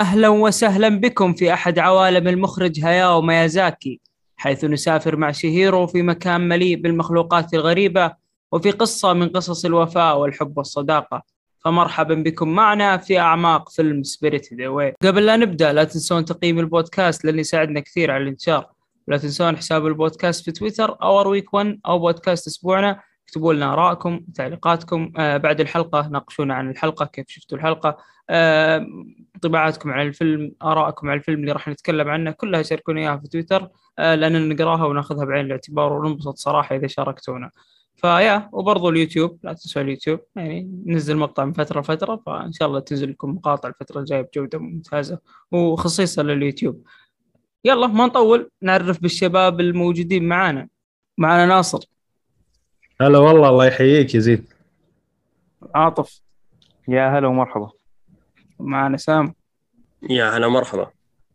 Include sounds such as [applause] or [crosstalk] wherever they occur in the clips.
أهلا وسهلا بكم في أحد عوالم المخرج هياو ميازاكي حيث نسافر مع تشيهيرو في مكان مليء بالمخلوقات الغريبة وفي قصة من قصص الوفاء والحب والصداقة. فمرحبا بكم معنا في أعماق فيلم Spirited Away قبل لا نبدأ لا تنسون تقييم البودكاست لأنه يساعدنا كثير على الانتشار. ولا تنسون حساب البودكاست في تويتر اور ويك 1 أو بودكاست أسبوعنا. اكتبوا لنا آرائكم وتعليقاتكم آه بعد الحلقة ناقشونا عن الحلقة كيف شفتوا الحلقة. آه انطباعاتكم عن الفيلم آرائكم عن الفيلم اللي راح نتكلم عنه كلها شاركونا إياها في تويتر آه لأننا نقراها وناخذها بعين الاعتبار وننبسط صراحة إذا شاركتونا. فيا وبرضو اليوتيوب لا تنسوا اليوتيوب يعني ننزل مقطع من فترة لفترة فإن شاء الله تنزل لكم مقاطع الفترة الجاية بجودة ممتازة وخصيصا لليوتيوب. يلا ما نطول نعرف بالشباب الموجودين معانا. معانا ناصر. هلا والله الله يحييك يا زيد. عاطف. يا هلا ومرحبا. معانا سام. يا هلا مرحبا.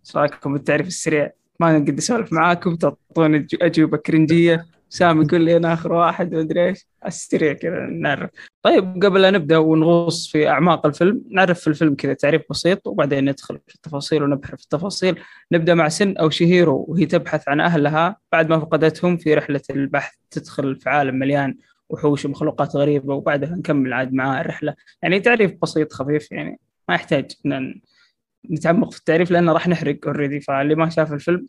إيش رأيكم بالتعريف السريع؟ ما نقدر أسولف معاكم تعطوني أجوبة كرنجية. سام يقول لي أنا آخر واحد ومدري إيش. السريع كذا نعرف. طيب قبل لا نبدأ ونغوص في أعماق الفيلم نعرف في الفيلم كذا تعريف بسيط وبعدين ندخل في التفاصيل ونبحر في التفاصيل. نبدأ مع سن أو شهيرو وهي تبحث عن أهلها. بعد ما فقدتهم في رحلة البحث تدخل في عالم مليان وحوش ومخلوقات غريبة وبعدها نكمل عاد معاه الرحلة. يعني تعريف بسيط خفيف يعني ما يحتاج إن نتعمق في التعريف لأنه راح نحرق already فاللي ما شاف الفيلم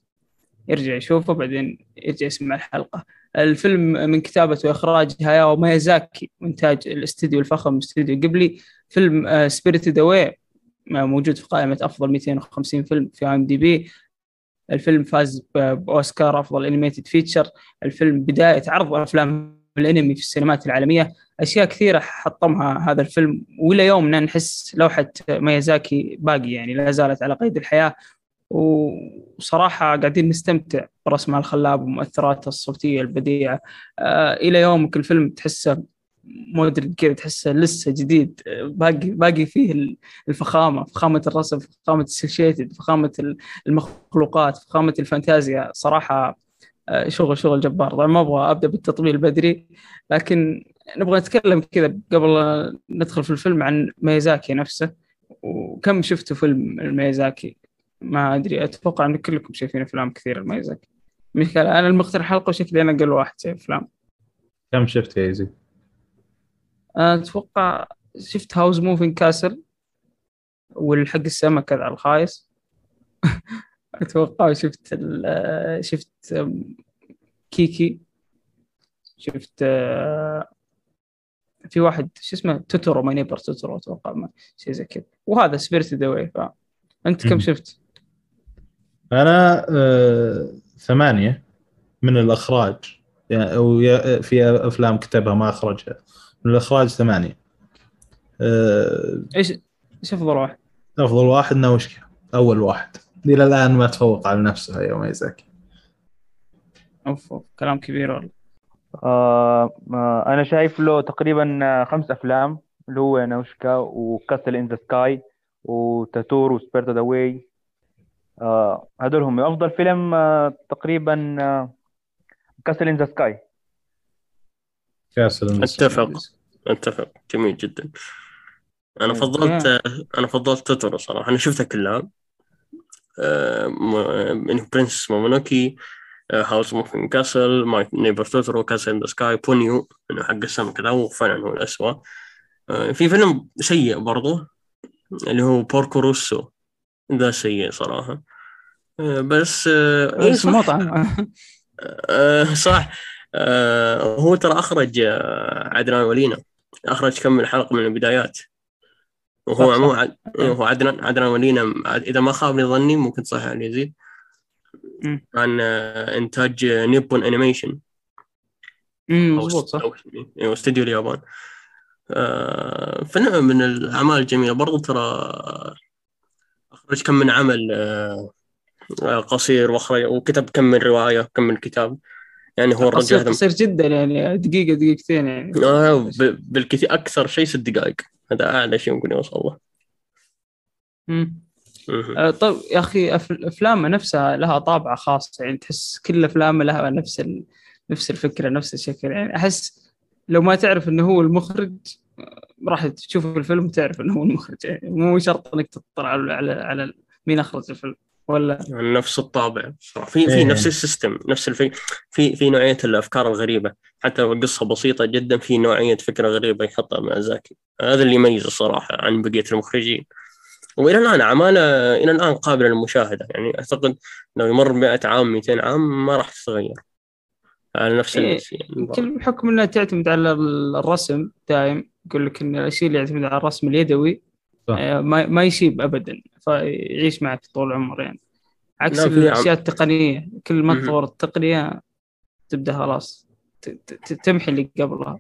يرجع يشوفه بعدين يرجع يسمع الحلقة. الفيلم من كتابة وإخراج هاياو ميازاكي وإنتاج الاستديو الفخم استديو قبلي. فيلم Spirited Away موجود في قائمة أفضل 250 فيلم في IMDb الفيلم فاز بأوسكار أفضل animated feature الفيلم بداية عرض أفلام الأنمي في السينمات العالمية. أشياء كثيرة حطمها هذا الفيلم وإلى يومنا نحس لوحة ميازاكي باقي يعني لا زالت على قيد الحياة. وصراحة قاعدين نستمتع برسمها الخلاب ومؤثراته الصوتية البديعة. آه إلى يومك الفيلم تحسه مودرن كذا تحسه لسه جديد. باقي باقي فيه الفخامة فخامة الرسم فخامة السلشيتد فخامة المخلوقات فخامة الفانتازيا. صراحة شغل شغل جبار. طبعا ما أبغى أبدأ بالتطبيل بدري لكن نبغى نتكلم كذا قبل ندخل في الفيلم عن ميزاكي نفسه. وكم شفتوا فيلم لميزاكي؟ ما أدري. أتوقع إن كلكم شايفين أفلام كثير لميزاكي. مشكلة أنا المقترح حلقه وشكلي أنا أقل واحد شايف أفلام. كم شفت يا يزيد؟ أتوقع شفت Howl's Moving Castle والحق السمك هذا الخايس. [laughs] أتوقع شفت شفت كيكي شفت في واحد شو اسمه توتورو My Neighbor Totoro أتوقع شيء زي كذا. وهذا Spirited أنت كم شفت؟ أنا آه، ثمانية من الإخراج. يعني أو في أفلام كتبها ما أخرجها. من الإخراج ثمانية. آه، إيش إيش أفضل واحد؟ أفضل واحد ناوشكا. أول واحد. إلى الآن ما تفوق على نفسه يا ميزاكي أوف أوف كلام كبير والله. آه أنا شايف له تقريبا خمس أفلام اللي هو ناوشكا و Castle in the Sky وتوتورو و Spirited Away آه هذول هم. أفضل فيلم آه تقريبا آه Castle in the Sky Castle أتفق. أتفق. جميل جدا. أنا فضلت آه أنا فضلت توتورو صراحة. أنا شفتها كلها. آه Princess Mononoke Howl's Moving Castle My Neighbor Totoro Castle in the Sky بونيو إنه حق السمك ذا وفعلا هو الاسوء آه في فيلم سيء برضه اللي هو بوركو روسو ذا سيء صراحة. آه، بس آه، إيه مطعم [laughs] آه، صح. هو ترى أخرج عدنان ولينا. أخرج كم من حلقة من البدايات. وهو مو عد... هو عدنان عدنان ولينا إذا ما خابني ظني ممكن صح على يزيد عن إنتاج Nippon Animation مضبوط صح. استديو اليابان. آه فنوع من الأعمال الجميلة برضو ترى أخرج كم من عمل آه قصير وأخرج وكتب كم من رواية كم من كتاب. يعني هو الرجال قصير, جدا يعني دقيقة دقيقتين يعني. آه بالكثير أكثر شيء ست دقائق. هذا أعلى شيء ممكن يوصل له. آه طيب يا أخي أفلامه نفسها لها طابع خاص يعني تحس كل أفلامه لها نفس نفس الفكرة نفس الشكل. يعني أحس لو ما تعرف إنه هو المخرج راح تشوف الفيلم تعرف إنه هو المخرج. يعني مو شرط إنك تطلع على على, على مين أخرج الفيلم. ولا؟ يعني نفس الطابع. في في إيه. نفس ال system نفس الفي في في نوعية الأفكار الغريبة. حتى لو القصة بسيطة جدا في نوعية فكرة غريبة يحطها ميازاكي هذا اللي يميزه الصراحه عن بقية المخرجين. وإلى الآن اعماله إلى الآن قابلة للمشاهدة. يعني أعتقد لو يمر 100 عام 200 عام ما راح تتغير. على نفس إيه، الشيء يمكن بحكم إنها تعتمد على الرسم دائم يقول لك إن الشيء اللي يعتمد على الرسم اليدوي صح. آه، ما ما يشيب ابدا فيعيش معك طول العمر يعني. عكس الأشياء التقنية كل ما. تطور التقنية تبدأ خلاص تمحي اللي قبلها.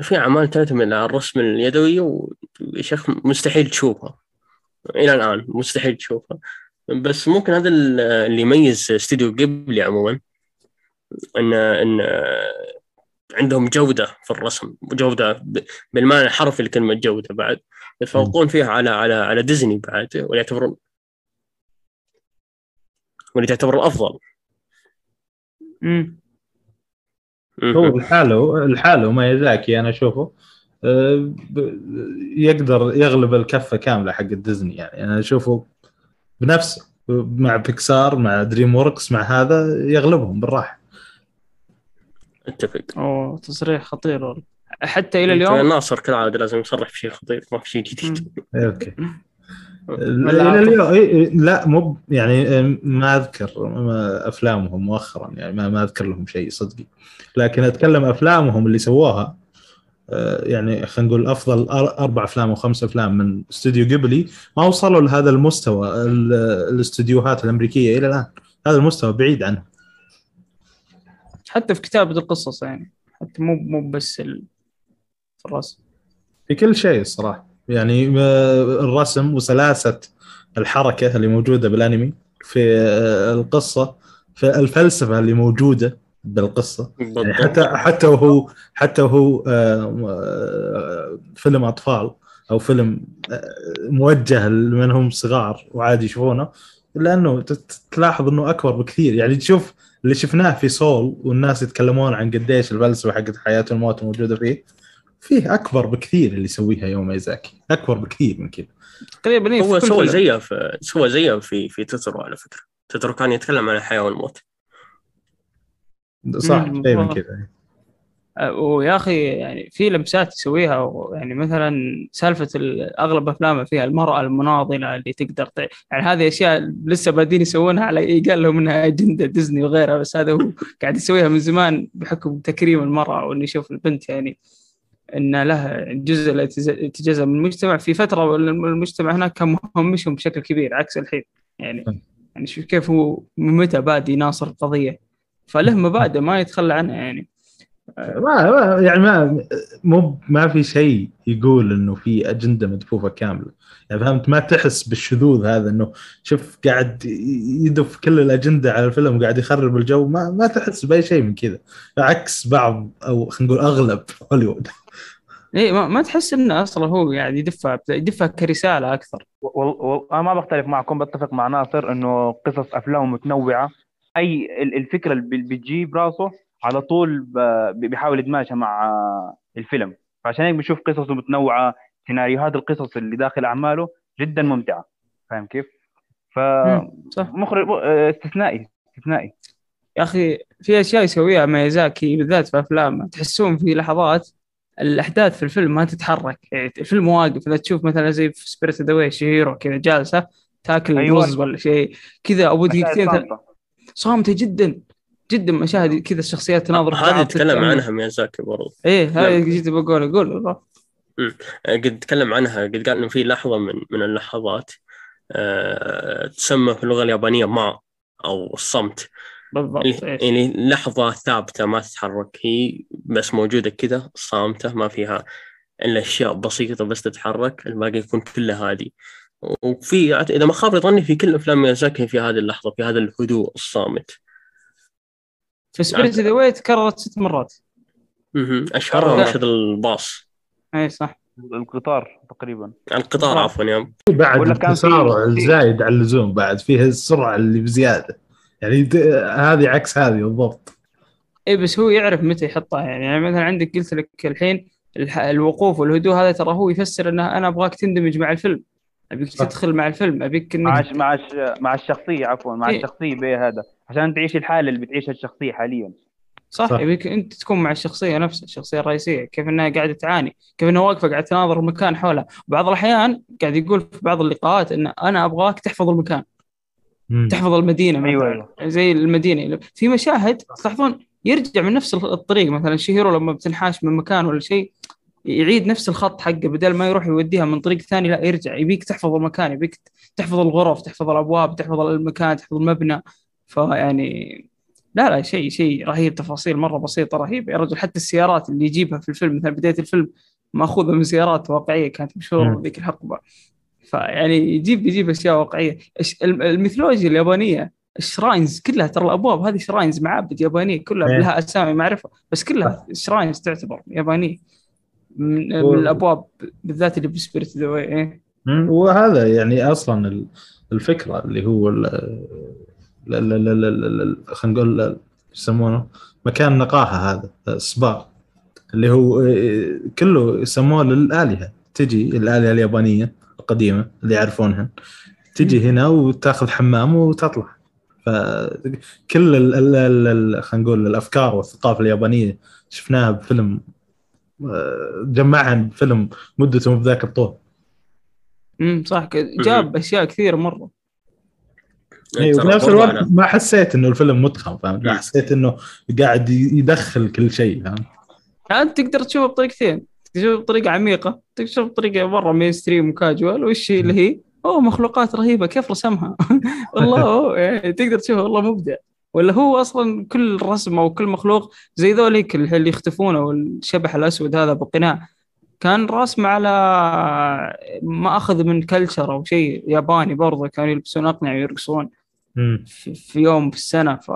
في أعمال تعتمد على الرسم اليدوي ويا شيخ مستحيل تشوفها. إلى الآن مستحيل تشوفها. بس ممكن هذا ال- اللي يميز استوديو قبلي عموما ان إن عندهم جودة في الرسم جودة بالمعنى الحرفي لكلمة جودة بعد. يتفوقون فيها على على على ديزني بعد ويعتبرون واللي تعتبر الافضل امم هو لحاله لحاله مايازاكي أنا أشوفه. ب- يقدر يغلب الكفة كاملة حق ديزني يعني. أنا أشوفه بنفسه مع بيكسار مع DreamWorks مع هذا يغلبهم بالراحة. أتفق. أوه تصريح خطير والله. حتى إلى اليوم. ناصر كالعاده لازم يصرح بشيء خطير ما في شيء جديد. إيه، أوكي. إلى؟ اليوم إيه، إيه، لا مو يعني ما أذكر ما- أفلامهم مؤخرا يعني ما, ما أذكر لهم شيء صدقي. لكن أتكلم أفلامهم اللي سووها آه، يعني خلينا نقول أفضل أر- أربع أفلام أو خمس أفلام من استوديو جيبلي ما وصلوا لهذا المستوى ال- الاستديوهات الأمريكية إلى الآن. هذا المستوى بعيد عنه حتى في كتابة القصص يعني حتى مو مو بس ال... في الرسم. في كل شيء الصراحه يعني آه، الرسم وسلاسة الحركة اللي موجودة بالأنمي في آه، القصة في الفلسفة اللي موجودة بالقصة. يعني حتى حتى وهو حتى وهو آه، فيلم أطفال أو فيلم موجه لمن هم صغار وعادي يشوفونه إلا أنه تلاحظ أنه أكبر بكثير. يعني تشوف اللي شفناه في سول والناس يتكلمون عن قديش الفلسفة حقت حياة الموت موجودة فيه فيه أكبر بكثير اللي يسويها يوم إيزاكي. أكبر بكثير من كذا. تقريبا هو سوى. زيها في سوى زيها في في تترو على فكرة. تترو كان يتكلم عن الحياة والموت. صح شيء من. كذا. آه، ويا أخي يعني في لمسات يسويها يعني مثلا سالفة ال- أغلب أفلامه فيها المرأة المناضلة اللي تقدر ت... يعني هذه أشياء لسه بادين يسوونها على قال لهم إنها أجندة ديزني وغيرها بس هذا هو قاعد يسويها من زمان بحكم تكريم المرأة وإنه يشوف البنت يعني إن لها جزء لا يتجزا من المجتمع. في فترة المجتمع هناك كان مهمشهم بشكل كبير عكس الحين. يعني يعني شوف كيف هو من متى بادي يناصر القضية. فله مبادئ ما يتخلى عنها يعني. ما ما- يعني ما مو ما في شيء يقول إنه في أجندة مدفوفة كاملة. يعني فهمت؟ ما تحس بالشذوذ هذا إنه شوف قاعد يدف كل الأجندة على الفيلم وقاعد يخرب الجو. ما ما تحس بأي شيء من كذا. عكس بعض أو خلينا نقول أغلب هوليوود. إيه ما, ما تحس إنه أصلا هو قاعد يدفع يدفع كرسالة أكثر. وال... وال... أنا ما بختلف معكم بتفق مع ناصر إنه قصص افلامه متنوعة. أي ال- الفكرة اللي بتجيب راسه على طول ب- بيحاول يدمجها مع الفيلم. فعشان هيك بنشوف قصصه متنوعة سيناريوهات القصص اللي داخل أعماله جدا ممتعة. فاهم كيف؟ فمخرج آه، استثنائي استثنائي. يا أخي في أشياء يسويها ميازاكي بالذات في افلامه تحسون في لحظات الأحداث في الفيلم ما تتحرك يعني الفيلم واقف إذا تشوف مثلا زي في Spirited Away شهيرو كذا جالسة تاكل أيوة. رز ولا شيء كذا أبو دقيقتين. صامتة جدا جدا مشاهد كذا الشخصيات تناظر هذه بعض تكلم تتأمل. عنها ميازاكي برضو إيه هذا نعم. جيت بقول قول قد تكلم عنها قد قال إنه في لحظة من من اللحظات آه، تسمى في اللغة اليابانية ما أو الصمت بالضبط إيه. يعني لحظة ثابتة ما تتحرك هي بس موجودة كذا صامتة ما فيها إلا أشياء بسيطة بس تتحرك الباقي يكون كله هادي وفي إذا ما خاب ظني في كل أفلام ميازاكي في هذه اللحظة في هذا الهدوء الصامت في Spirited Away تكررت ست مرات مهم. أشهرها. مشهد الباص إي صح القطار تقريبا القطار. عفوا يوم بعد التسارع الزايد على اللزوم بعد فيه السرعة اللي بزيادة يعني هذه عكس هذه بالضبط. اي بس هو يعرف متى يحطها. يعني, يعني مثلا عندك قلت لك الحين الح- الوقوف والهدوء هذا ترى هو يفسر إنه أنا أبغاك تندمج مع الفيلم. أبيك. تدخل مع الفيلم أبيك مع انك الش- مع الش- مع الشخصية عفوا مع إيه. الشخصية بهذا عشان تعيش الحالة اللي بتعيشها الشخصية حاليا. صح صح. يبيك أنت تكون مع الشخصية نفسها الشخصية الرئيسية كيف إنها قاعدة تعاني كيف انها واقفة قاعدة تناظر المكان حولها. بعض الأحيان قاعد يقول في بعض اللقاءات إن أنا أبغاك تحفظ المكان. مم. تحفظ المدينة مثلا. أيوة، زي المدينة. في مشاهد تلاحظون يرجع من نفس الطريق مثلا شيهيرو لما بتنحاش من مكان ولا شيء يعيد نفس الخط حقه بدل ما يروح يوديها من طريق ثاني لا يرجع. يبيك تحفظ المكان يبيك تحفظ الغرف تحفظ الأبواب تحفظ المكان تحفظ المبنى. فيعني لا لا شيء شيء رهيب تفاصيل مرة بسيطة رهيبة. يا رجل حتى السيارات اللي يجيبها في الفيلم مثلا بداية الفيلم مأخوذة من سيارات واقعية كانت مشهورة. ذيك الحقبة. فيعني يجيب يجيب أشياء واقعية. الميثولوجيا اليابانية ال shrines كلها ترى الأبواب هذه shrines معابد يابانية كلها إيه. لها أسامي معرفة بس كلها shrines تعتبر يابانية. من, و- من الأبواب بالذات اللي ب Spirited Away إيه. وهذا يعني أصلا ال- الفكرة اللي هو خلينا نقول يسمونه مكان النقاهه هذا السبا اللي هو آه، كله يسموه للآلهة. تجي الآلهة اليابانية القديمة اللي يعرفونها. تجي هنا وتاخذ حمام وتطلع. فكل ال- ال- ال- ال- خلينا نقول الأفكار والثقافة اليابانية شفناها بفيلم آه، جمعها بفيلم مدته مو بذاك الطول. امم صح ك- جاب أشياء كثيره مرة. اي ترى وفي نفس الوقت أنا- ما حسيت إنه الفيلم متخن فاهم؟ مم. حسيت إنه قاعد يدخل كل شيء فاهم؟ انت تقدر تشوفه بطريقتين. تشوفه بطريقة عميقة تشوفه بطريقة مره mainstream و casual وش اللي هي؟ أوه مخلوقات رهيبة كيف رسمها؟ [laughs] والله يعني تقدر تشوفه والله مبدع. ولا هو أصلا كل رسمه وكل مخلوق زي ذوليك اللي يختفون أو الشبح الأسود هذا بالقناع كان رسم على ما اخذ من culture أو شيء ياباني برضه كانوا يلبسون أقنعة ويرقصون في يوم في السنة ف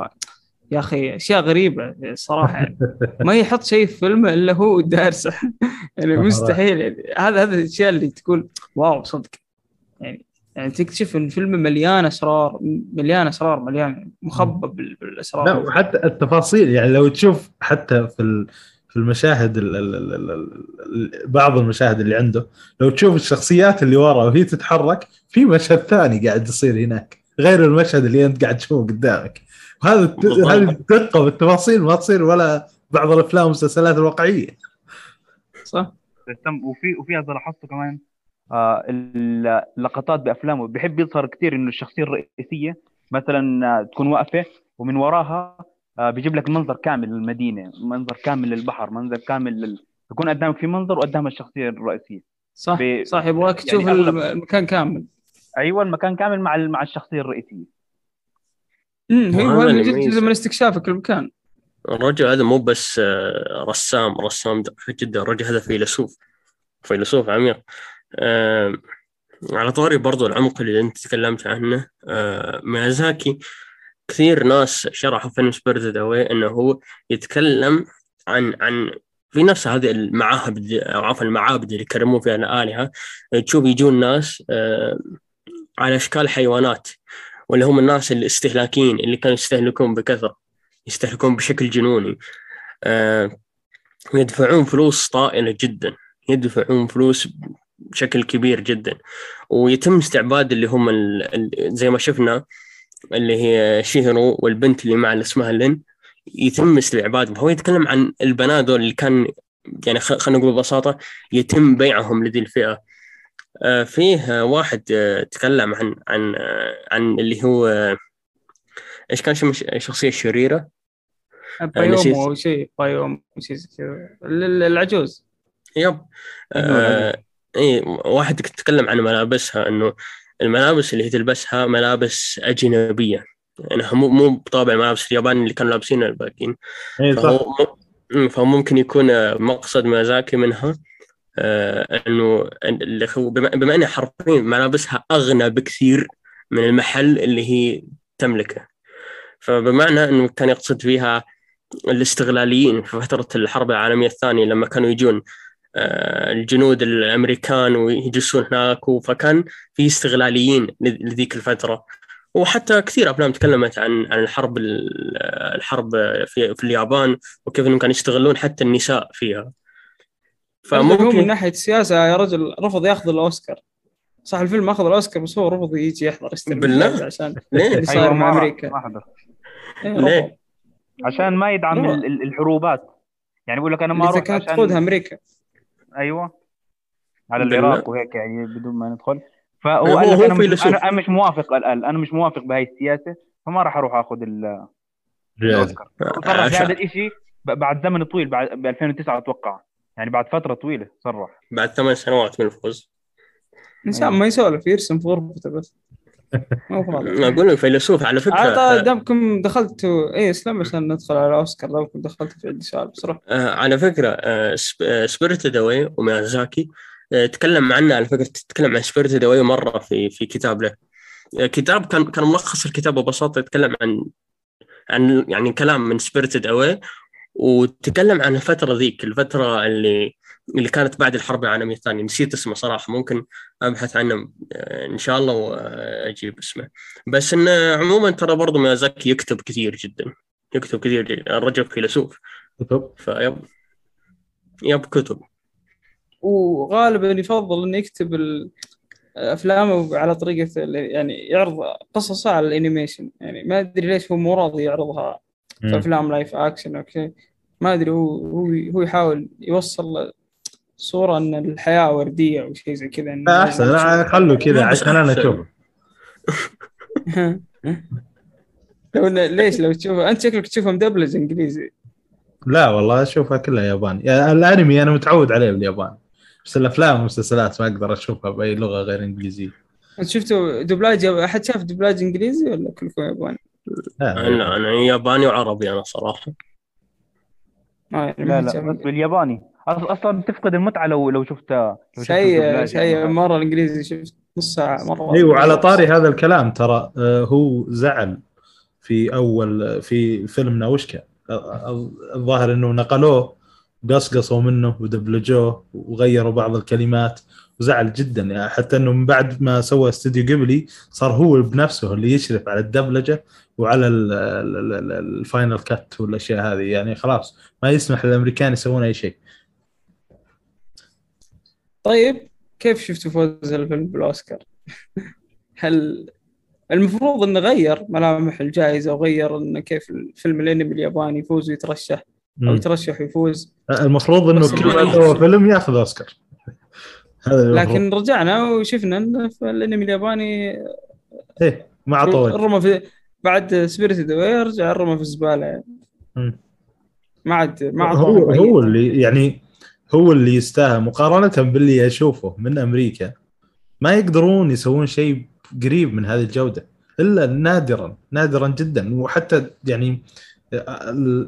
يا أخي أشياء غريبة صراحة يعني. ما يحط شيء في فيلم إلا هو دارسه [laughs] يعني مستحيل. يعني هذا هذا الأشياء اللي تقول واو صدق. يعني يعني تكتشف إن الفيلم مليان أسرار مليان أسرار مليان مخبى بال- لا بالاسرار وحتى التفاصيل. يعني لو تشوف حتى في في المشاهد ال ال ال ال ال بعض المشاهد اللي عنده لو تشوف الشخصيات اللي ورا وهي تتحرك في مشهد ثاني قاعد يصير هناك غير المشهد اللي أنت قاعد تشوفه قدامك. الت- بالضبط. هذه الدقة بالتفاصيل ما تصير ولا بعض الأفلام والمسلسلات الواقعية. صح. وفي وفي هذا لاحظته كمان آه اللقطات بافلامه بيحب يظهر كثير إنه الشخصية الرئيسية مثلا آه، تكون واقفة ومن وراها آه بيجيب لك منظر كامل للمدينة منظر كامل للبحر منظر كامل لل... يكون قدامك في منظر وقدام الشخصية الرئيسية. صح. ب- صح يبغاك يعني تشوف أغلب- المكان كامل. أيوه المكان كامل مع مع الشخصية الرئيسية. امم هي هو جزء من استكشافك المكان الرجل هذا مو بس آه، رسام. رسام جدا. الرجل هذا فيلسوف. فيلسوف عميق. آه، على طاري برضو العمق اللي أنت تكلمت عنه آه، ميازاكي. كثير ناس شرحوا فيلم Spirited Away إنه هو يتكلم عن عن في نفس هذه المعابد أو عفوا المعابد اللي يكرمون فيها الآلهة. تشوف يجون ناس على إشكال حيوانات. واللي هم الناس الاستهلاكيين اللي كانوا يستهلكون بكثرة يستهلكون بشكل جنوني. آه، يدفعون فلوس طائلة جدا يدفعون فلوس بشكل كبير جدا. ويتم استعباد اللي هم زي ما شفنا اللي هي شيهرو والبنت اللي مع اللي اسمها لين. يتم استعبادهم. هو يتكلم عن البنات دول اللي كان يعني خلينا نقول ببساطة يتم بيعهم لذي الفئة. آه، فيه واحد آه، تكلم عن عن آه، عن اللي هو آه، إيش كان شم- الشخصية الشريرة نسيت. بايوم أو شيء بايوم شيء العجوز. يب. آه إي واحد تكلم عن ملابسها إنه الملابس اللي هي تلبسها ملابس أجنبية. يعني مو مو بطابع ملابس اليابان اللي كانوا لابسينها الباقيين. فهو فهو ممكن يكون آه، مقصد ميازاكي منها. آه إنه اللي هو بما, انها حرفيا ملابسها أغنى بكثير من المحل اللي هي تملكه. فبمعنى إنه كان يقصد فيها الاستغلاليين في فترة الحرب العالمية الثانية لما كانوا يجون آه، الجنود الأمريكان ويجلسون هناك فكان في استغلاليين لذ- لذيك الفترة. وحتى كثير أفلام تكلمت عن عن الحرب ال- الحرب في في اليابان وكيف إنهم كانوا يستغلون حتى النساء فيها. فممكن هو من ناحية السياسة يا رجل رفض ياخذ الأوسكار. صح الفيلم أخذ الأوسكار بس هو رفض يجي يحضر يستلم بالله؟ عشان [laughs] ليه؟ اللي صاير أيوة، مع ما- أمريكا. ما حضر إيه، ليه؟ عشان ما يدعم لا. ال- ال- الحروبات. يعني يقول لك أنا ما أروح كانت عشان تقودها أمريكا. أيوه. على. العراق وهيك يعني بدون ما ندخل. فهو هو- قال لك أنا مش أنا مش موافق الآن. أنا مش موافق بهاي السياسة فما راح أروح آخذ ال- الأوسكار. عشان- بهذا الشيء بعد زمن طويل بعد ب 2009 أتوقع. يعني بعد فترة طويلة صرح. بعد ثمان سنوات من الفوز. انسان أيوة. ما يسولف يرسم في غرفته بس. فاضي. أقول لك فيلسوف على فكرة. عاد دامكم دخلتوا اي إسلام عشان ندخل على أوسكار دامكم دخلتوا في عندي سؤال بس روح آه، على فكرة Spirited Away وميازاكي آه، تكلم عنه على فكرة تتكلم عن Spirited Away مرة في في كتاب له آه، كتاب كان كان ملخص الكتاب ببساطة يتكلم عن عن يعني كلام من Spirited Away وتكلم عن الفترة ذيك الفترة اللي اللي كانت بعد الحرب العالمية الثانية. نسيت اسمه صراحة ممكن أبحث عنه آه، إن شاء الله وأجيب اسمه. بس إنه عموما ترى برضه ميازاكي يكتب كثير جدا. يكتب كثير جداً. الرجل فيلسوف. فيب. يب كتب. وغالبا يفضل إنه يكتب ال- أفلامه على طريقة يعني يعرض قصصه على ال animation. يعني ما أدري ليش هو مو راضي يعرضها في أفلام live action okay ما أدري هو هو هو يحاول يوصل صورة إن الحياة وردية أو شيء زي كذا لا أحسن. لا، خلوا كذا عشان أنا. أشوفه. [laughs] لو ليش لو تشوفه؟ أنت شكلك تشوفه مدبلج إنجليزي. لا والله أشوفها كلها ياباني. يعني الأنمي أنا متعود عليه باليابان بس الأفلام والمسلسلات ما أقدر أشوفها بأي لغة غير إنجليزية. أنت شفتوا دبلاج أحد شاف دبلاج إنجليزي ولا كلكم ياباني؟ لا. أنا أنا ياباني وعربي أنا صراحة. لا حد لا بس بالياباني. أصلا تفقد المتعة لو لو شفتها شيء شيء يعني. مرة الإنجليزي شفت نص ساعه مرة أيوه على طاري هذا الكلام ترى آه، هو زعل في أول في فيلم ناوشكا. آه، الظاهر إنه نقلوه قصقصوا منه ودبلجوه وغيروا بعض الكلمات. وزعل جدا يعني حتى إنه من بعد ما سوى استوديو قبلي صار هو بنفسه اللي يشرف على الدبلجة وعلى ال- ال- ال- ال final cut والأشياء هذه يعني خلاص ما يسمح للأمريكان يسوون أي شيء طيب كيف شفتوا فوز الفيلم بالأوسكار؟ هل المفروض إنه غير ملامح الجائزة وغير إنه كيف الفيلم الانمي الياباني يفوز ويترشح أو. يترشح ويفوز المفروض إنه كل ما. سوى فيلم ياخذ أوسكار هذا. لكن رجعنا وشفنا في الأنمي الياباني إيه ما عطوه الرمى في بعد Spirited Away رجع الرمى في الزباله يعني. ما عاد ما عاد هو هو. اللي يعني هو اللي يستاهل مقارنة باللي أشوفه من أمريكا ما يقدرون يسوون شيء قريب من هذه الجودة إلا نادرا نادرا جدا وحتى يعني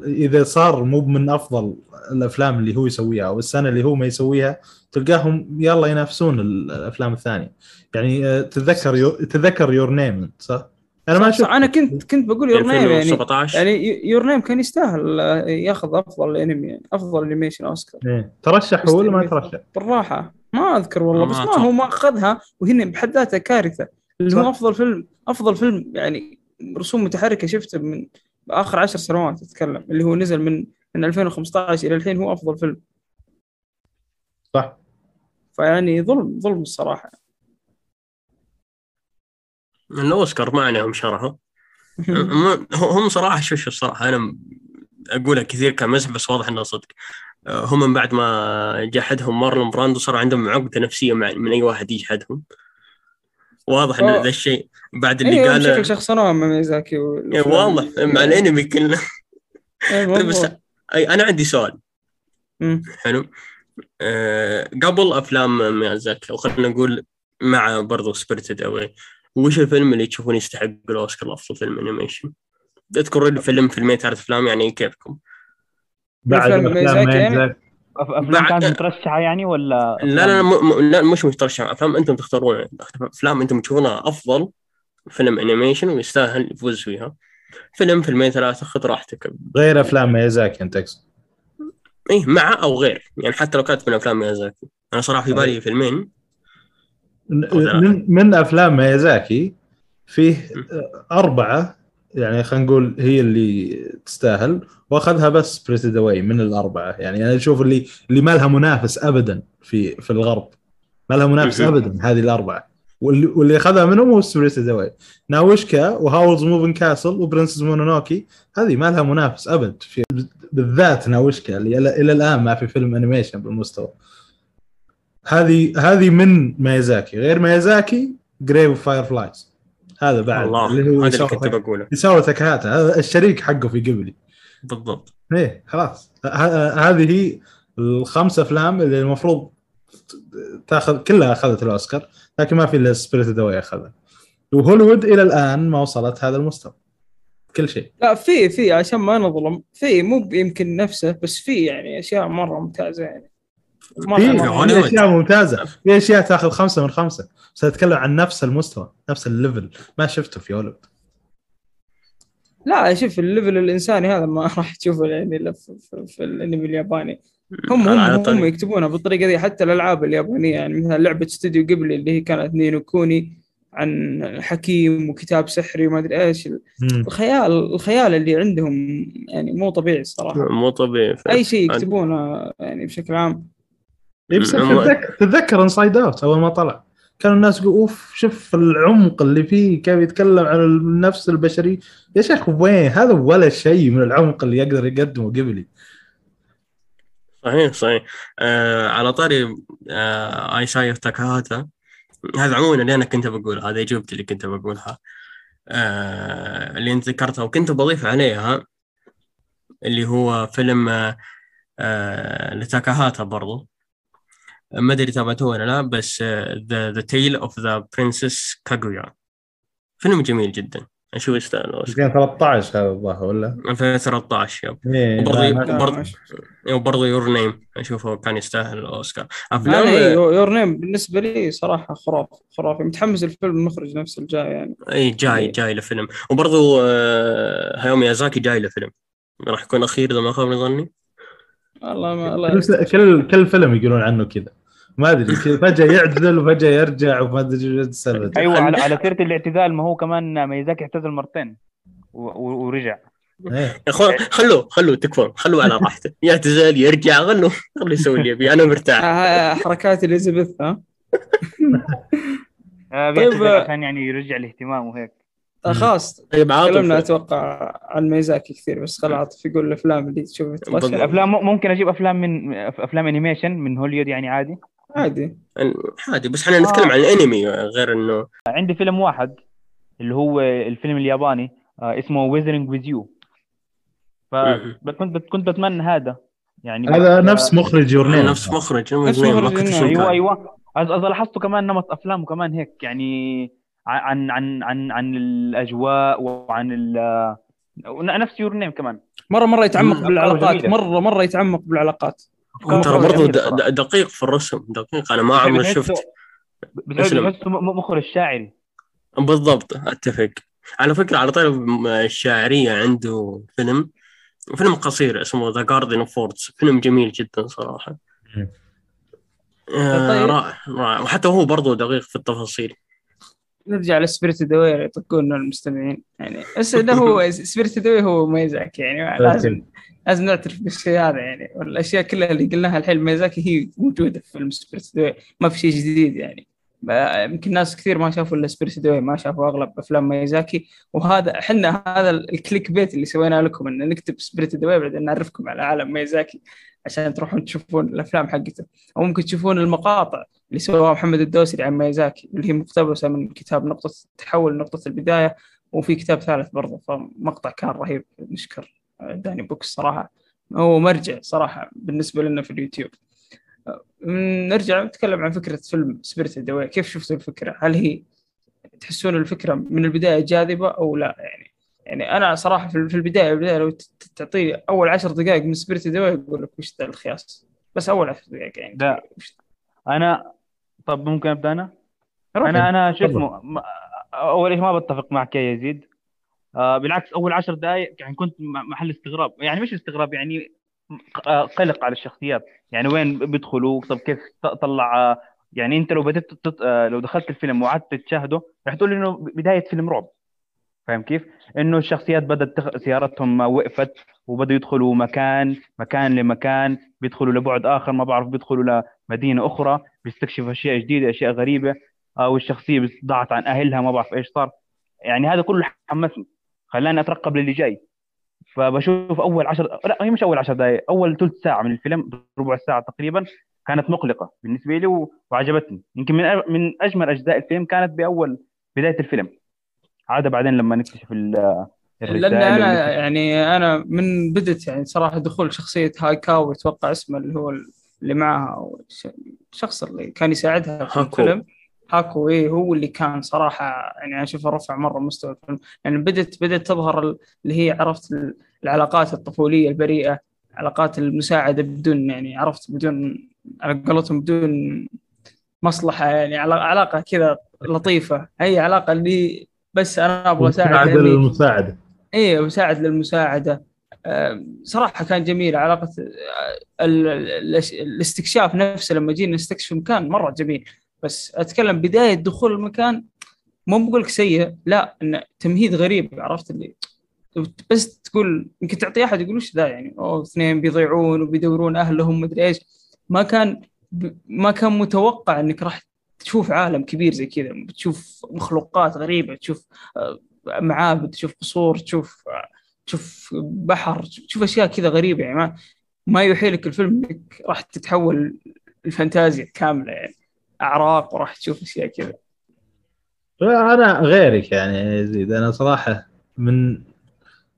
إذا صار مو من أفضل الأفلام اللي هو يسويها أو السنة اللي هو ما يسويها تلقاهم يلا ينافسون الأفلام الثانية يعني آه، تتذكر يو... تتذكر Your Name صح؟ أنا ما صح- شفت أنا كنت كنت بقول Your Name يعني 2017 يعني Your Name كان يستاهل آه، ياخذ أفضل انمي يعني أفضل animation اوسكار إيه. ترشح هو ولا ما ترشح؟ بالصراحة ما أذكر والله ما بس ما. هو ما اخذها وهن بحد ذاتها كارثة اللي هو. أفضل فيلم أفضل فيلم يعني رسوم متحركة شفته من آخر عشر سنوات اتكلم اللي هو نزل من من 2015 إلى الحين هو أفضل فيلم. صح. فيعني ظلم ظلم الصراحة. الاوسكار ما عليهم شرها [laughs] هم- هم صراحة شو شو الصراحه أنا اقولها كثير كمزح بس واضح انها صدق. هم من بعد ما جحدهم مارلون براندو صار عندهم عقدة نفسية مع من أي واحد يجحدهم. واضح ان أوه. ذا الشيء بعد اللي أيوه قاله بشكل شخصنوها مع ميزاكي إيه، واضح مع الأنمي كله إيه، بس. أي أنا عندي سؤال مم. حلو أه قبل أفلام ميازاكي أو خلينا نقول مع برضو Spirited Away وش الفيلم اللي تشوفون يستحق الأوسكار لأفضل فيلم animation؟ اذكروا لي فيلم فيلمين ثلاث أفلام يعني كيفكم؟ بعد افلام ميزاكي يعني؟ أفلام بعد- كانت مترشحة يعني ولا لا لا لا, م... م... لا مش مترشح أفلام أنتم تختارون أفلام أنتم تشوفونها أفضل. فيلم animation ويستاهل يفوز فيها. فيلم فيلمين ثلاثة خذ راحتك. غير أفلام ميازاكي أنت تقصد؟ إيه مع أو غير. يعني حتى لو كانت من أفلام ميازاكي. أنا صراحة في بالي فيلمين. من من أفلام ميازاكي فيه أربعة يعني خلينا نقول هي اللي تستاهل. وأخذها بس Spirited Away من الأربعة. يعني أنا أشوف اللي اللي ما لها منافس ابدا في في الغرب. ما لها منافس. [laughs] ابدا هذه الأربعة. واللي, واللي أخذها منهم هو Spirited Away ناوشكا و Howl's Moving Castle و Princess Mononoke هذه ما لها منافس أبد في بالذات ناوشكا اللي إلى الآن ما في فيلم animation بالمستوى. هذه هذه من ميازاكي. غير ميازاكي Grave Fireflies هذا بعد الله اللي هو هذا اللي كنت بقوله. إيساو تاكاهاتا هذا الشريك حقه في قبلي. بالضبط. إيه خلاص. هذه هي الخمس أفلام اللي المفروض تاخذ كلها أخذت الأوسكار لكن ما في إلا Spirited Away أخذها. وهوليوود إلى الآن ما وصلت هذا المستوى. كل شيء. لا في في عشان ما نظلم في مو يمكن نفسه بس في يعني أشياء مرة ممتازة يعني. في في هوليوود. أشياء ممتازة. في أشياء تاخذ خمسة من خمسة. بس اتكلم عن نفس المستوى نفس ال level ما شفته في هوليوود. لا شوف ال level الإنساني هذا ما [laughs] راح تشوفه يعني إلا في, في, في الأنمي الياباني. هم هم, هم. يكتبونها بالطريقة دي حتى الألعاب اليابانية يعني مثلا لعبة استوديو قبلي اللي هي كانت نينو كوني عن حكيم وكتاب سحري وما أدري إيش. الخيال الخيال اللي عندهم يعني مو طبيعي الصراحه مو طبيعي أي شيء يكتبونه يعني بشكل عام. بس مم. تتذكر تتذكر Inside Out أول ما طلع. كانوا الناس يقولوا أوف شوف العمق اللي فيه كيف يتكلم عن النفس البشري. يا شيخ وين؟ هذا ولا شيء من العمق اللي يقدر يقدمه جيبلي. صحيح صحيح. آه على طاري آه اي شايف تاكاهاتا هذا عموما اللي أنا كنت بقول هذا اجوبتي اللي كنت بقولها. آه اللي أنت ذكرتها وكنت بضيف عليها اللي هو فيلم آه آه لتاكاهاتا برضو. ما أدري تابعته ولا لا بس The The Tale of the Princess Kaguya فيلم جميل جدا. أشوف يستاهل الأوسكار. 2013 هذا الظاهر ولا؟ 2013 yep. إيه وبرضه برضه-. وبرضه Your Name أشوفه كان يستاهل الأوسكار. أفلام Your Name بالنسبة لي صراحة خرافي خرافي. متحمس الفيلم المخرج نفسه الجاي يعني. اي جاي إيه. جاي لفيلم. وبرضه آه، هايو ميازاكي جاي لفيلم. راح يكون أخير إذا ما خاب ظني. الله ما الله كل كل كل فيلم يقولون عنه كذا. ما أدري كذا فجأة يعتزل وفجأة يرجع وما أدري إيش السالفه أيوه على على سيرة الاعتزال ما هو كمان ميزاكي اعتزل مرتين ورجع. إيه. يا أخوان خلوه خلوه تكفون خلوه على راحته. [laughs] يعتزل يرجع خلوه خلوه يسوي اللي يبيه أنا مرتاح. آه، حركات إليزابيث ها؟ آه، طيب، آه، عشان يعني يرجع الاهتمام وهيك. آه، خلاص. طيب تكلمنا عاطف أتوقع عن ميزاكي كثير بس خل عاطف يقول الأفلام اللي تشوف تبغى بالضبط. الافلام م- ممكن أجيب أفلام من أفلام انيميشن من هوليوود يعني عادي. عادي عادي بس إحنا نتكلم آه. عن الأنمي غير إنه عندي فيلم واحد اللي هو الفيلم الياباني آه، اسمه Weathering with You. فكنت كنت بتمنى هذا يعني هذا نفس مخرج Your Name نفس مخرج نفس مخرج أيوه. أيوه أز لاحظته كمان نمط أفلامه كمان هيك يعني عن عن عن عن الأجواء وعن ال نفس Your Name كمان مره مرة يتعمق. بالعلاقات. مره مرة يتعمق بالعلاقات ترى برضو. د- دقيق في الرسم دقيق. أنا ما عمري بتحسه- شفت مخرج شاعري. بالضبط أتفق. على فكرة على طاري الشاعرية عنده فيلم فيلم قصير اسمه The Garden of Words فيلم جميل جدا صراحة. آه، طيب. رائع رائع. وحتى هو برضه دقيق في التفاصيل. نرجع ل Spirited Away يطقونا المستمعين. يعني بس ده هو [laughs] Spirited Away هو ميزاكي يعني لازم لازم نعترف بالشيء هذا يعني. والأشياء كلها اللي قلناها الحين ميزاكي هي موجودة في فيلم Spirited Away ما في شيء جديد يعني. يمكن ناس كثير ما شافوا إلا Spirited Away ما شافوا أغلب أفلام ميزاكي. وهذا إحنا هذا ال clickbait اللي سويناه لكم إن نكتب Spirited Away بعدين نعرفكم على عالم ميزاكي. عشان تروحون تشوفون الأفلام حقته. أو ممكن تشوفون المقاطع اللي سواها محمد الدوسري عن ميزاكي اللي هي مقتبسة من كتاب نقطة التحول نقطة البداية وفي كتاب ثالث برضه. فمقطع كان رهيب. نشكر داني بوكس صراحة هو مرجع صراحة بالنسبة لنا في اليوتيوب. نرجع نتكلم عن فكرة فيلم Spirited Away كيف شفتوا الفكرة؟ هل هي تحسون الفكرة من البداية جاذبة أو لا؟ يعني؟ يعني أنا صراحة في في البداية البداية لو تعطيه أول عشر دقائق من Spirited Away يقول لك وش ذا الخياس؟ بس أول عشر دقائق يعني. لا. أنا طب ممكن أبدأ أنا؟ أنا أنا شو. اسمه أول شيء ما بتفق معك يا يزيد. آه بالعكس أول عشر دقائق يعني كنت محل استغراب. يعني مش استغراب يعني آه، قلق على الشخصيات. يعني وين بيدخلوا؟ طب كيف طلع آه، يعني أنت لو بدأت تط... آه، لو دخلت الفيلم وقعدت تشاهده راح تقول إنه بداية فيلم رعب. فاهم كيف؟ إنه الشخصيات بدأت تخ... سيارتهم وقفت وبدوا يدخلوا مكان مكان لمكان بيدخلوا لبعد آخر ما بعرف بيدخلوا لمدينة أخرى بيستكشفوا أشياء جديدة أشياء غريبة أو الشخصيه ضاعت عن أهلها ما بعرف إيش صار يعني هذا كله حمسني خلاني أترقب للي جاي فبشوف أول عشر لا هي مش أول عشر دقائق أول ثلث ساعة من الفيلم ربع ساعة تقريبا كانت مقلقة بالنسبة لي. وعجبتني يمكن من. من أجمل أجزاء الفيلم كانت بأول بداية الفيلم عاد بعدين لما نكتشف ال... لأن أنا يعني أنا من بدت يعني صراحة دخول شخصية هايكاو أتوقع اسمه اللي هو اللي معها الشخص اللي كان يساعدها في هاكو. الفيلم. هاكو إيه هو اللي كان صراحة يعني أشوفه رفع مرة مستوى الفيلم. يعني بدت بدت تظهر ال- اللي هي عرفت ال- العلاقات الطفولية البريئة علاقات المساعدة بدون يعني عرفت بدون على قولتهم بدون مصلحة يعني علا- علاقة كذا لطيفة. هي علاقة اللي بس أنا أبغى أساعد. للمساعدة. إيه مساعد للمساعدة. صراحة كان جميل علاقه ال- ال- الاستكشاف نفسه لما جينا نستكشف المكان مرة جميل. بس أتكلم بداية دخول المكان مو بقول لك سيء لا انه تمهيد غريب عرفت اللي؟ بس تقول يمكن تعطي أحد يقول وش ذا يعني؟ أوه اثنين بيضيعون وبيدورون أهلهم مدري إيش. ما كان ما كان متوقع إنك راح تشوف عالم كبير زي كذا بتشوف مخلوقات غريبة تشوف آه، معابد تشوف قصور تشوف تشوف بحر تشوف أشياء كذا غريبة يعني ما ما يوحي لك الفيلم إنك راح تتحول الفانتازيا كاملة يعني أعراق وراح تشوف أشياء كذا. أنا غيرك يعني يا يزيد أنا صراحة من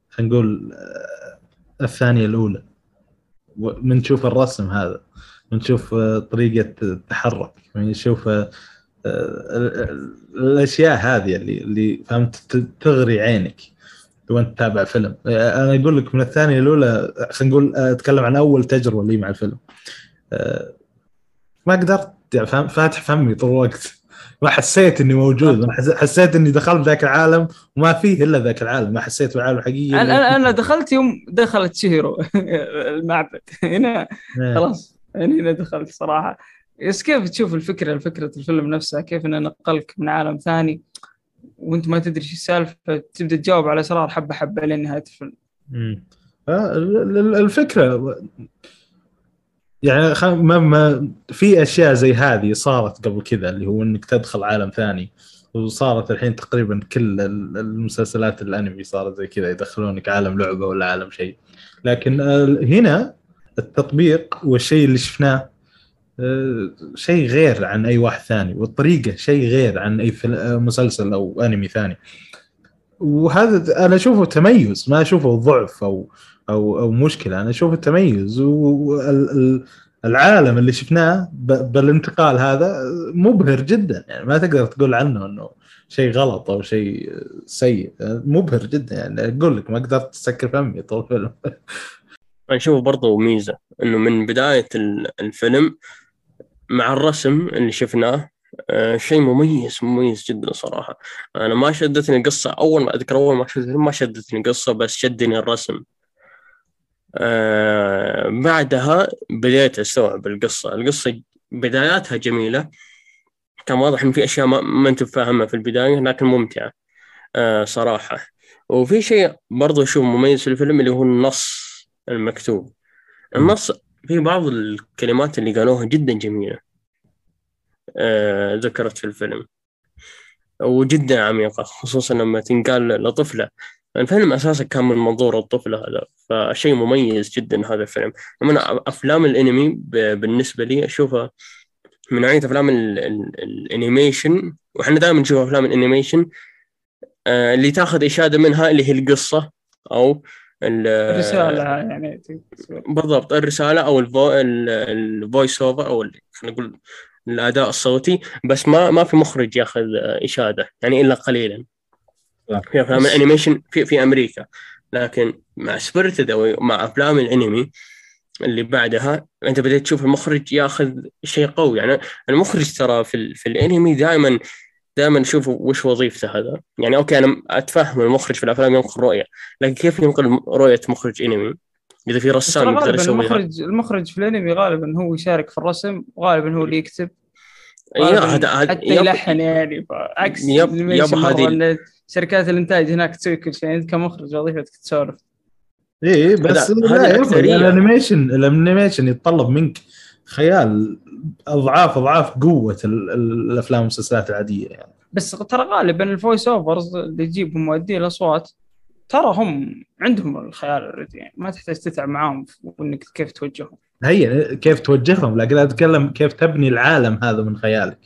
خلينا نقول آه، الثانية الأولى من تشوف الرسم هذا. من تشوف آه، طريقة التحرك. من تشوف آه، ال- ال- الأشياء هذه اللي اللي فهمت تغري عينك وأنت تتابع فيلم. آه، أنا أقول لك من الثانية الأولى خلينا نقول آه، أتكلم عن أول تجربة لي مع الفيلم. آه، ما قدرت يعني فاهم فاتح فمي طول الوقت. ما حسيت إني موجود ما حس- حسيت إني دخلت ذاك العالم وما فيه إلا ذاك العالم. ما حسيت بالعالم الحقيقي أنا أنا أنا دخلت يوم دخلت شهرو [laughs] المعبد. هنا إيه. خلاص. يعني هنا دخلت صراحة. بس كيف تشوف الفكرة فكرة الفيلم نفسها كيف إنه نقلك من عالم ثاني وأنت ما تدري إيش السالفة تبدا تجاوب على اسرار حبة حبة لين نهاية الفيلم. مم. ال- ال- الفكرة يعني ما ما في أشياء زي هذه صارت قبل كذا اللي هو إنك تدخل عالم ثاني وصارت الحين تقريبا كل ال- المسلسلات الأنمي صارت زي كذا يدخلونك عالم لعبة ولا عالم شيء. لكن آه، هنا التطبيق والشيء اللي شفناه آه، شيء غير عن أي واحد ثاني والطريقة شيء غير عن أي آه، مسلسل أو أنمي ثاني. وهذا أنا أشوفه تميز ما أشوفه ضعف أو أو أو مشكلة أنا أشوفه تميز. والعالم اللي شفناه بالانتقال هذا مبهر جدا. يعني ما تقدر تقول عنه إنه شيء غلط أو شيء سيء مبهر جدا. يعني أقول لك ما قدرت تسكر فمي طول الفيلم. [laughs] أنا أشوفه برضو ميزة إنه من بداية ال- الفيلم مع الرسم اللي شفناه آه، شيء مميز مميز جدا صراحة. أنا ما شدتني القصة أول ما أذكر أول ما شفت الفيلم ما شدتني القصة بس شدني الرسم. آه، بعدها بديت أستوعب القصة. القصة بداياتها جميلة. كان واضح إن في أشياء ما, ما أنت فاهمها في البداية لكن ممتعة آه، صراحة. وفي شيء برضو أشوف مميز في الفيلم اللي هو النص. المكتوب. النص في بعض الكلمات اللي قالوها جدا جميلة. آه، ذكرت في الفيلم. وجدا عميقة خصوصا لما تنقال لطفلة. الفيلم أساسا كان من منظور الطفلة هذا فشيء مميز جدا هذا الفيلم. من أفلام الأنمي ب- بالنسبة لي أشوفها من نوعية أفلام ال- ال- ال animation وإحنا دائما نشوف أفلام ال animation آه، اللي تاخذ إشادة منها اللي هي القصة أو ال- رساله يعني بالضبط الرسالة أو الفو... ال voice over أو خلينا نقول الأداء الصوتي بس ما ما في مخرج ياخذ إشادة يعني إلا قليلا. في افلام بس- ال animation في في أمريكا لكن مع Spirited أو مع أفلام الأنمي اللي بعدها أنت بديت تشوف المخرج ياخذ شيء قوي يعني المخرج ترى في. في الأنمي دائما دائما أشوف وش وظيفته هذا. يعني okay أنا أتفهم المخرج في الأفلام ينقل رؤية لكن كيف ينقل رؤية مخرج أنمي؟ إذا في رسام يقدر يسويها. المخرج المخرج في الأنمي غالبا هو يشارك في الرسم وغالبا هو اللي يكتب. يا غالباً هذا حتى يلحن يعني عكس yep- yep هذه- شركات الإنتاج هناك تسوي كل شيء انت كمخرج وظيفتك تسولف إيه بس لا. ال animation ال animation يتطلب منك. خيال أضعاف أضعاف قوة ال- ال- الأفلام والمسلسلات العادية يعني. بس ترى غالبا ال voice overs اللي يجيبهم مؤدي الأصوات ترى هم عندهم الخيال already يعني. ما تحتاج تتعب معاهم وإنك كيف توجههم. هي كيف توجههم لكن أتكلم كيف تبني العالم هذا من خيالك.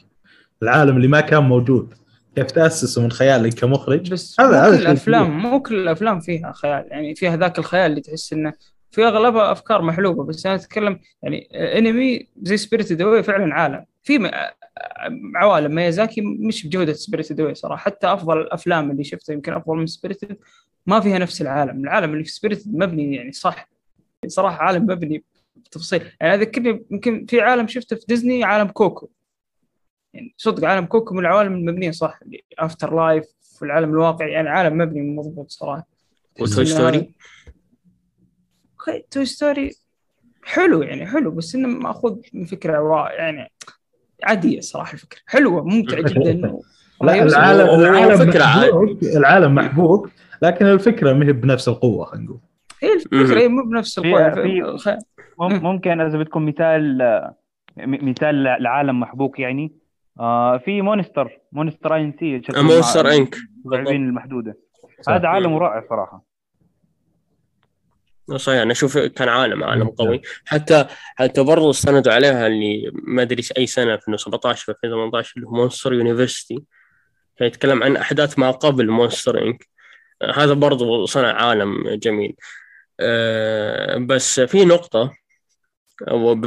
العالم اللي ما كان موجود. كيف تأسسه من خيالك كمخرج. بس هذا- مو كل الافلام مو كل الأفلام فيها خيال يعني. فيها ذاك الخيال اللي تحس إنه في أغلبها أفكار محلوبة بس أنا أتكلم يعني انمي زي Spirited Away فعلا عالم. في عوالم ميازاكي مش بجودة Spirited Away صراحة. حتى أفضل الأفلام اللي شفتها يمكن أفضل من Spirited ما فيها نفس العالم. العالم اللي في Spirited مبني يعني صح. صراحة عالم مبني بتفصيل. يعني أذكرني يمكن في عالم شفته في ديزني عالم كوكو. يعني صدق عالم كوكو من العوالم المبنية صح. afterlife في العالم الواقعي يعني عالم مبني مضبوط صراحة. و Toy Story okay Toy Story حلو يعني حلو بس إنه مأخوذ من فكرة يعني عادية صراحة الفكرة. حلوة ممتعة [laughs] جدا. لا. العالم العالم فكرة عاد. محبوك العالم محبوك لكن الفكرة ما هي بنفس القوة خلينا نقول. هي الفكرة هي مو بنفس القوة. مم- ممكن إذا بدكم مثال مثال لعالم محبوك يعني. آه في Monsters Monsters Inc Monsters Inc. المحدودة. هذا عالم رائع صراحة. صحيح. أنا أشوف كان عالم عالم. قوي. حتى حتى برضه استندوا عليها اللي ما أدري أي سنة في 2017 في 2018 اللي هو Monsters University كان يتكلم عن أحداث ما قبل Monsters Inc هذا برضه صنع عالم جميل. أه بس في نقطة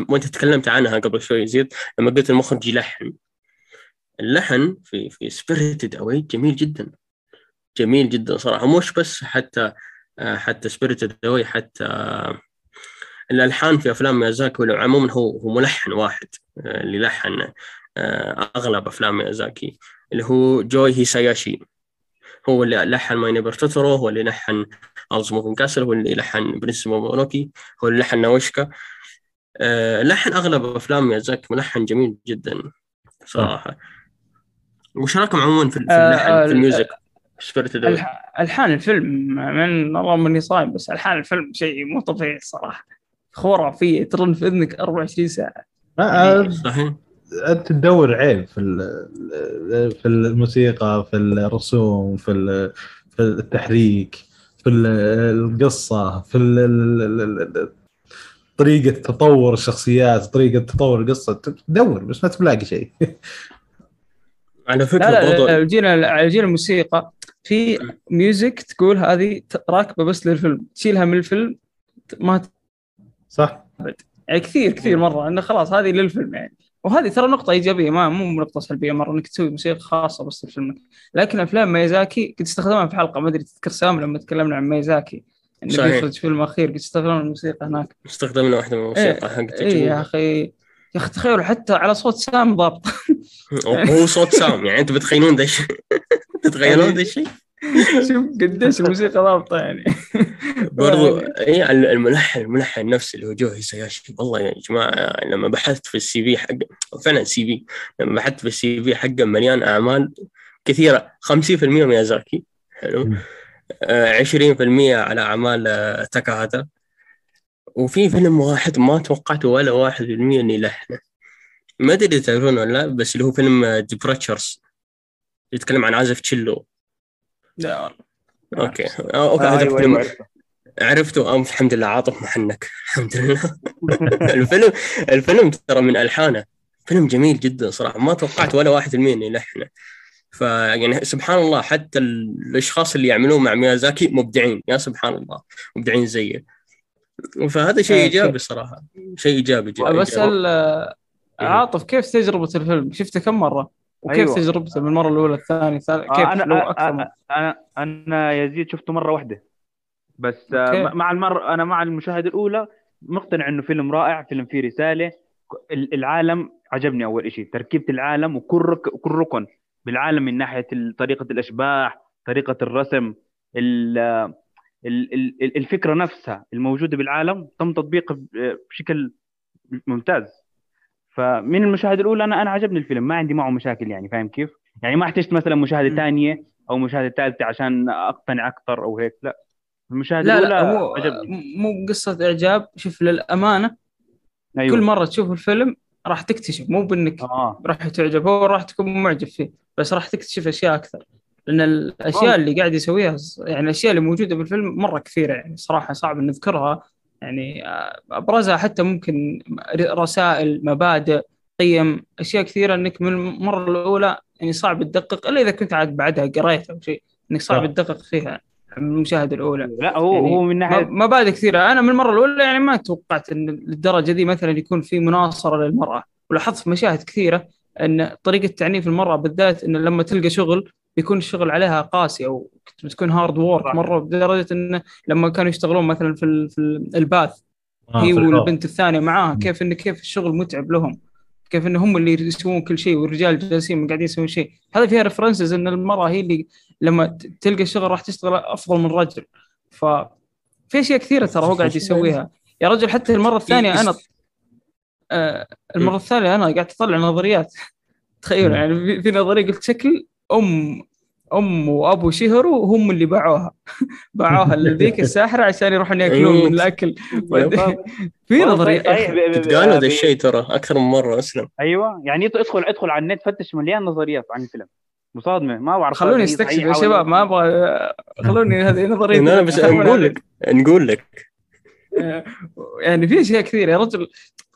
وأنت تكلمت عنها قبل شوي زيد لما قلت المخرج يلحن. اللحن في في Spirited Away جميل جدا. جميل جدا صراحة. مش بس حتى آه، حتى Spirited Away حتى آه، الألحان في أفلام ميازاكي عموما هو هو ملحن واحد آه، اللي لحن آه، أغلب أفلام ميازاكي اللي هو جوي هيساياشي. هو اللي لحن My Neighbor Totoro هو اللي لحن Howl's Moving Castle هو اللي لحن Princess Mononoke هو اللي لحن ناوشكا آه، لحن أغلب أفلام ميازاكي ملحن جميل جدا صراحة. وش رأيكم عموما في آه، اللحن آه، في ال music؟ الح- الحان الفيلم من اللهم إني صايم بس الحان الفيلم شيء مو طبيعي صراحة. خرافية ترن في إذنك 24 ساعة. ما- صحيح. أنت تدور عيب في ال- في الموسيقى في الرسوم في في التحريك في ال- القصة في ال- ال- ال- ال- طريقة تطور الشخصيات طريقة تطور القصة. تدور بس ما تلاقي شيء. [laughs] على فكرة لا لا, برضو جينا الموسيقى. في ميوزك تقول هذه راكبة بس للفيلم تشيلها من الفيلم ما ت- صح. يعني كثير كثير مرة إنه خلاص هذه للفيلم يعني. وهذه ترى نقطة إيجابية ما مو نقطة سلبية مرة إنك تسوي موسيقى خاصة بس لفيلمك، لكن أفلام ميزاكي كنت استخدمها في حلقة ما أدري تذكر سام لما تكلمنا عن ميزاكي صحيح. بيخرج فيلم أخير كنت استخدمنا الموسيقى هناك. استخدمنا واحدة من الموسيقى حقت إيه يا أخي. يا أخي تخيلوا حتى على صوت سام ضابط. هو صوت سام يعني أنتم بتخيلون ذا الشيء؟ تتخيلون ذا الشيء؟ شوف قديش الموسيقى ضابطة يعني. برضو اي الملحن الملحن نفسه اللي هو جو هيساياشي والله يا جماعة لما بحثت في ال CV حق فعلا CV لما بحثت في ال CV حقه مليان أعمال كثيرة. 50% ميازاكي حلو. مم. آه، 20% على أعمال آه، تاكاهاتا وفي فيلم واحد ما توقعت ولا واحد بالمية اني لحنه ما أدري تعرفونه ولا لا بس اللي هو فيلم Departures يتكلم عن عازف تشيلو. لا. والله. أوكي. آه، أوكي آه هذا أيوه فيلم أيوه عرفته. أم الحمد لله عاطف محنك. الحمد لله. [laughs] الفيلم الفيلم ترى من ألحانه. فيلم جميل جدا صراحة. ما توقعت ولا واحد بالمية انه يلحنه فيعني سبحان الله حتى الأشخاص اللي يعملون مع ميازاكي مبدعين. يا سبحان الله. مبدعين زيه فهذا شيء آه، إيجابي صراحة شيء إيجابي جدا بسأل آه، عاطف كيف تجربة الفيلم؟ شفته كم مرة؟ وكيف أيوة. تجربته من المرة الأولى الثانية الثالثة كيف آه أنا لو أكثر من- أنا أنا, أنا يزيد شفته مرة واحدة بس آه، أوكي. مع المره أنا مع المشاهده الأولى مقتنع إنه فيلم رائع فيلم فيه رسالة ال- العالم عجبني أول شيء تركيبة العالم وكل رك... كل ركن بالعالم من ناحية طريقة الأشباح طريقة الرسم ال... ال... ال- الفكرة نفسها الموجودة بالعالم تم تطبيقها بشكل ممتاز. فمن المشاهده الأولى أنا أنا عجبني الفيلم ما عندي معه مشاكل يعني فاهم كيف؟ يعني ما احتجت مثلا مشاهدة. ثانية أو المشاهده الثالثه عشان أقتنع أكثر أو هيك لا. المشاهده لا الأولى لا مو عجبني. مو قصة إعجاب. شوف للأمانة أيوه. كل مرة تشوف الفيلم راح تكتشف مو بإنك آه. راح تعجب هو راح تكون معجب فيه بس راح تكتشف أشياء أكثر. لأن الأشياء. اللي قاعد يسويها يعني الأشياء اللي موجودة بالفيلم مرة كثيرة يعني صراحة صعب إن نذكرها يعني آه، أبرزها حتى ممكن رسائل مبادئ قيم أشياء كثيرة إنك من المرة الأولى يعني صعب تدقق إلا إذا كنت عاد بعدها قريت أو شيء إنك صعب. تدقق فيها من المشاهده الأولى لا هو يعني هو من ناحية مبادئ كثيرة أنا من المرة الأولى يعني ما توقعت إن للدرجه دي مثلا يكون في مناصرة للمرأة ولاحظت في مشاهد كثيرة إن طريقة تعنيف المرأة بالذات إن لما تلقى شغل بيكون الشغل عليها قاسي أو بتكون hard work. مرة بدرجه إنه لما كانوا يشتغلون مثلا في في ال- ال bath آه، هي. والبنت الثانية معاها. كيف إن كيف الشغل متعب لهم كيف إن هم اللي يسوون كل شيء والرجال جالسين قاعدين يسوون شيء هذا فيها references إن المرأة هي اللي لما تلقى الشغل راح تشتغل أفضل من الرجل ف في أشياء كثيرة ترى هو قاعد يسويها يا رجل حتى المرة الثانية أنا آه المرة الثانية أنا قاعد أطلع نظريات [laughs] تخيلوا مم. يعني في نظرية قلت شكل أم أم وأبو شهرو هم اللي باعوها. [laughs] باعوها [laughs] لذيك الساحرة عشان يروحون يأكلون من الأكل. [laughs] في نظرية صحيح، ب- ب- تتقال هذا ب- الشيء ترى أكثر من مرة اسلم أيوه. يعني ادخل ادخل على النت فتش مليان نظريات عن الفيلم. مصادمة. ما بعرف خلوني أستكشف يا شباب. ما أبغى خلوني هذه نظرية. أنا بس نقول لك نقول لك. يعني في أشياء كثير يا رجل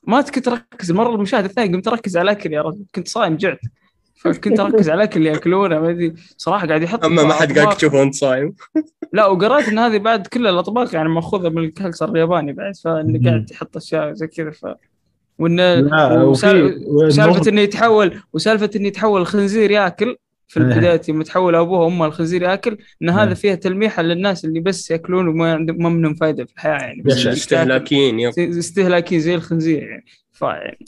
ما كنت اركز المره المشاهده الثانية قمت أركز على الأكل يا رجل. كنت صايم جعت. فكنت أركز على الاكل اللي يأكلونه ما أدري صراحة قاعد يحط أما ما حد قاعد تشوفه وأنت صايم لا وقريت إن هذه بعد كل الأطباق يعني مأخوذة من الكلتشر الياباني بعد فإنه. قاعد يحط أشياء زي كذا ف وإنه لا وسال- وفي سالفه إنه يتحول وسالفة إنه يتحول الخنزير ياكل في إيه. البداية يوم تحول أبوه وأمه الخنزير ياكل إن هذا إيه. فيها تلميحة للناس اللي بس يأكلون وما عندهم ما منهم فائده في الحياة يعني. استهلاكيين استهلاكيين زي الخنزير يعني ف يعني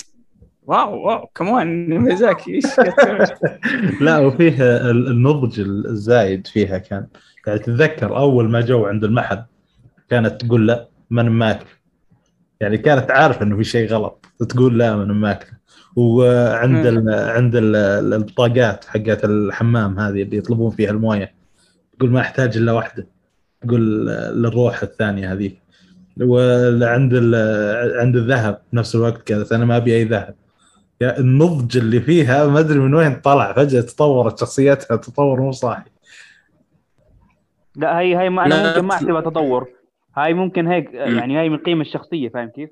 واو واو كمان ميزاكي إيش؟ [laughs] لا وفيه ال- النضج الزايد فيها كان. يعني تتذكر أول ما جو عند المحل كانت تقول لا من ماكل يعني كانت عارفة إنه في شيء غلط تقول لا من ماكل وعند مم. ال عند ال البطاقات حقت الحمام هذه اللي يطلبون فيها الموية. تقول ما أحتاج إلا واحدة. تقول للروح الثانية هذيك. وعند عند الذهب نفس الوقت قالت أنا ما أبي أي ذهب. يا النضج اللي فيها ما أدري من وين طلع فجأة تطورت شخصيتها تطور مو صاحي لا هي هي ما أنا ممكن ما أحسبها تطور هاي ممكن هيك. يعني هاي من القيمه الشخصية فاهم كيف؟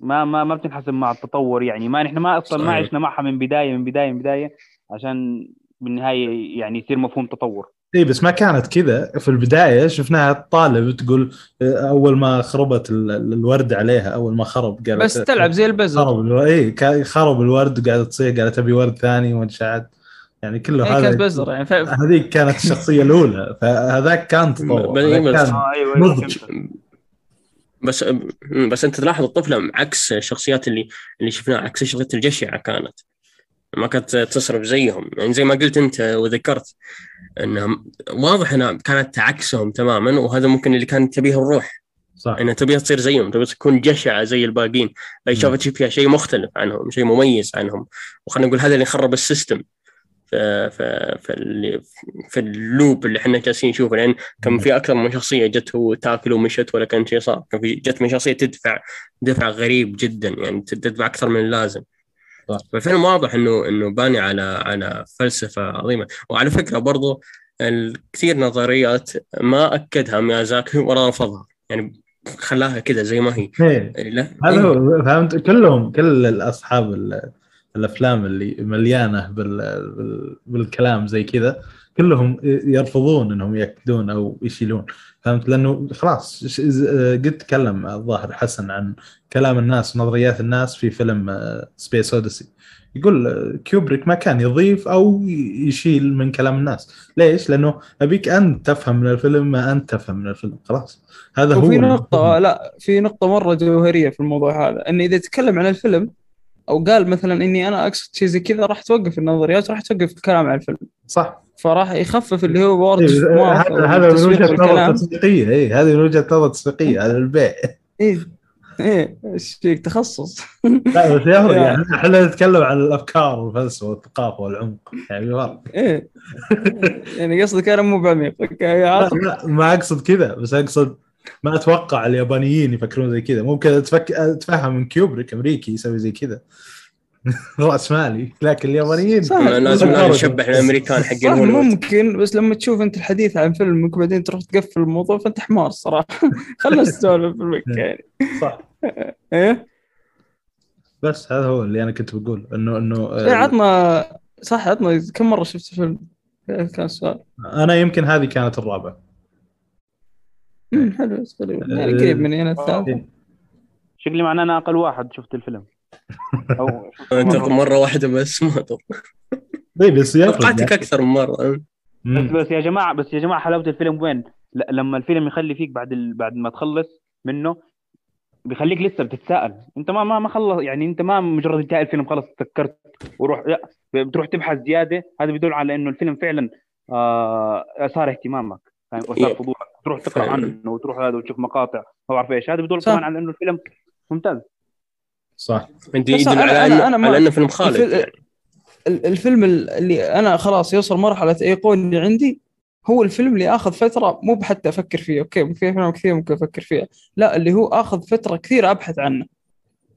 ما ما ما بتنحسب مع التطور يعني ما نحن ما أصلا ما. عشنا معها من بدايه من بدايه من بداية عشان بالنهاية يعني يصير مفهوم تطور اي بس ما كانت كذا. في البداية شفناها طالب تقول آه، أول ما خربت ال- ال- الورد عليها أول ما خرب قالت بس تلعب زي البزر خرب ألو... اي كا- خرب الورد وقاعده تصيح قالت أبي ورد ثاني وانشعت يعني كله هي كانت هذا بزر يعني ف... هذيك كانت الشخصية الأولى. فهذاك كان تطور بس- هذاك بس- كان أيوه نضج. بس بس أنت تلاحظ الطفلة عكس الشخصيات اللي اللي شفناها عكس الشخصيات الجشعة كانت. ما كانت تصرف زيهم. يعني زي ما قلت أنت وذكرت انها واضح أنها كانت عكسهم تماما وهذا ممكن اللي كانت تبيه الروح. صح. انها تبيها تصير زيهم تبي تكون جشعة زي الباقيين. مم. شافت فيها شيء مختلف عنهم شيء مميز عنهم. وخلينا نقول هذا اللي خرب ال system. في في في, اللي في ال loop اللي إحنا جالسين نشوفه. لأن كان في أكثر من شخصية جت وتاكل ومشت ولا كان شيء صار. كان في جت من شخصية تدفع دفع غريب جدا. يعني تدفع أكثر من اللازم. فالفيلم واضح إنه إنه باني على على فلسفة عظيمة. وعلى فكرة برضو الكثير نظريات ما أكدها ميازاكي ولا رفضها. يعني خلاها كذا زي ما هي. إيه. لا. هذا إيه. هو فهمت؟ كلهم كل الأصحاب ال- الأفلام اللي مليانة بال... بال... بالكلام زي كذا. كلهم يرفضون إنهم ياكدون أو يشيلون. فهمت؟ لأنه خلاص قد تكلم الظاهر حسن عن كلام الناس ونظريات الناس في فيلم Space Odyssey يقول آه، كيوبريك ما كان يضيف أو يشيل من كلام الناس. ليش؟ لأنه أبيك أنت تفهم من الفيلم ما أنت تفهم من الفيلم. خلاص. هذا هو وفي ال- نقطة لا في نقطة مرة جوهرية في الموضوع هذا. إنه إذا تكلم عن الفيلم أو قال مثلا إني أنا أقصد شيء زي كذا راح توقف النظريات راح توقف الكلام عن الفيلم. صح. فراح يخفف اللي هو ورد إيه، هذا من وجهة نظر تسويقيه اي هذه من وجهة نظر تسويقيه هذا البيع. إيه إيه إيش فيك تخصص؟ [laughs] لا بس يا. يعني إحنا نتكلم عن الأفكار والفلسفه والثقافة والعمق يعني فرق إيه. يعني قصدك أنا مو بعميق لا, لا ما أقصد كذا بس أقصد ما أتوقع اليابانيين يفكرون زي كذا. ممكن أتفك... أتفهم من كيوبريك أمريكي يسوي زي كذا. [laughs] راس مالي. لكن اليابانيين لازم. نشبه الأمريكان حقين ممكن بس لما تشوف أنت الحديث عن فيلمك وبعدين تروح تقفل الموضوع فأنت حمار صراحة. [laughs] خلنا نسولف فيلمك [laughs] يعني. صح. إيه؟ بس هذا هو اللي أنا كنت بقول انه إنه إيه، آه، عطنا صح عطنا كم مرة شفت الفيلم؟ كيف كان السؤال؟ أنا يمكن هذه كانت الرابعة. أمم، حلو تقريبا يعني قريب مني أنا الثالث شكلي معناه أنا أقل واحد شفت الفيلم؟ أو [laughs] انت مرة. مرة واحدة بس ما طيب بس توقعتك يعني. أكثر من مرة بس مم. بس يا جماعة بس يا جماعة حلاوة الفيلم وين؟ ل- لما الفيلم يخلي فيك بعد ال... بعد ما تخلص منه بيخليك لسه بتتساءل أنت ما ما ما خلص يعني أنت ما مجرد انتهى الفيلم خلص تذكرت وروح لا بتروح تبحث زيادة هذا بيدل على إنه الفيلم فعلا آه اثار اهتمامك فاهم واثار يب. فضولك تروح تقرأ. عنه وتروح هذا وتشوف مقاطع ما بعرف إيش هذا بيدل. كمان على إنه الفيلم ممتاز صح. يدل بس يدل أنا- على أنا- انه أنا ما- على إنه فيلم خالد الفيلم- يعني. ال- الفيلم اللي أنا خلاص يوصل مرحلة ايقوني عندي هو الفيلم اللي آخذ فترة مو بحتى أفكر فيه أوكي في أفلام كثير ممكن أفكر فيها لا اللي هو آخذ فترة كثير أبحث عنه.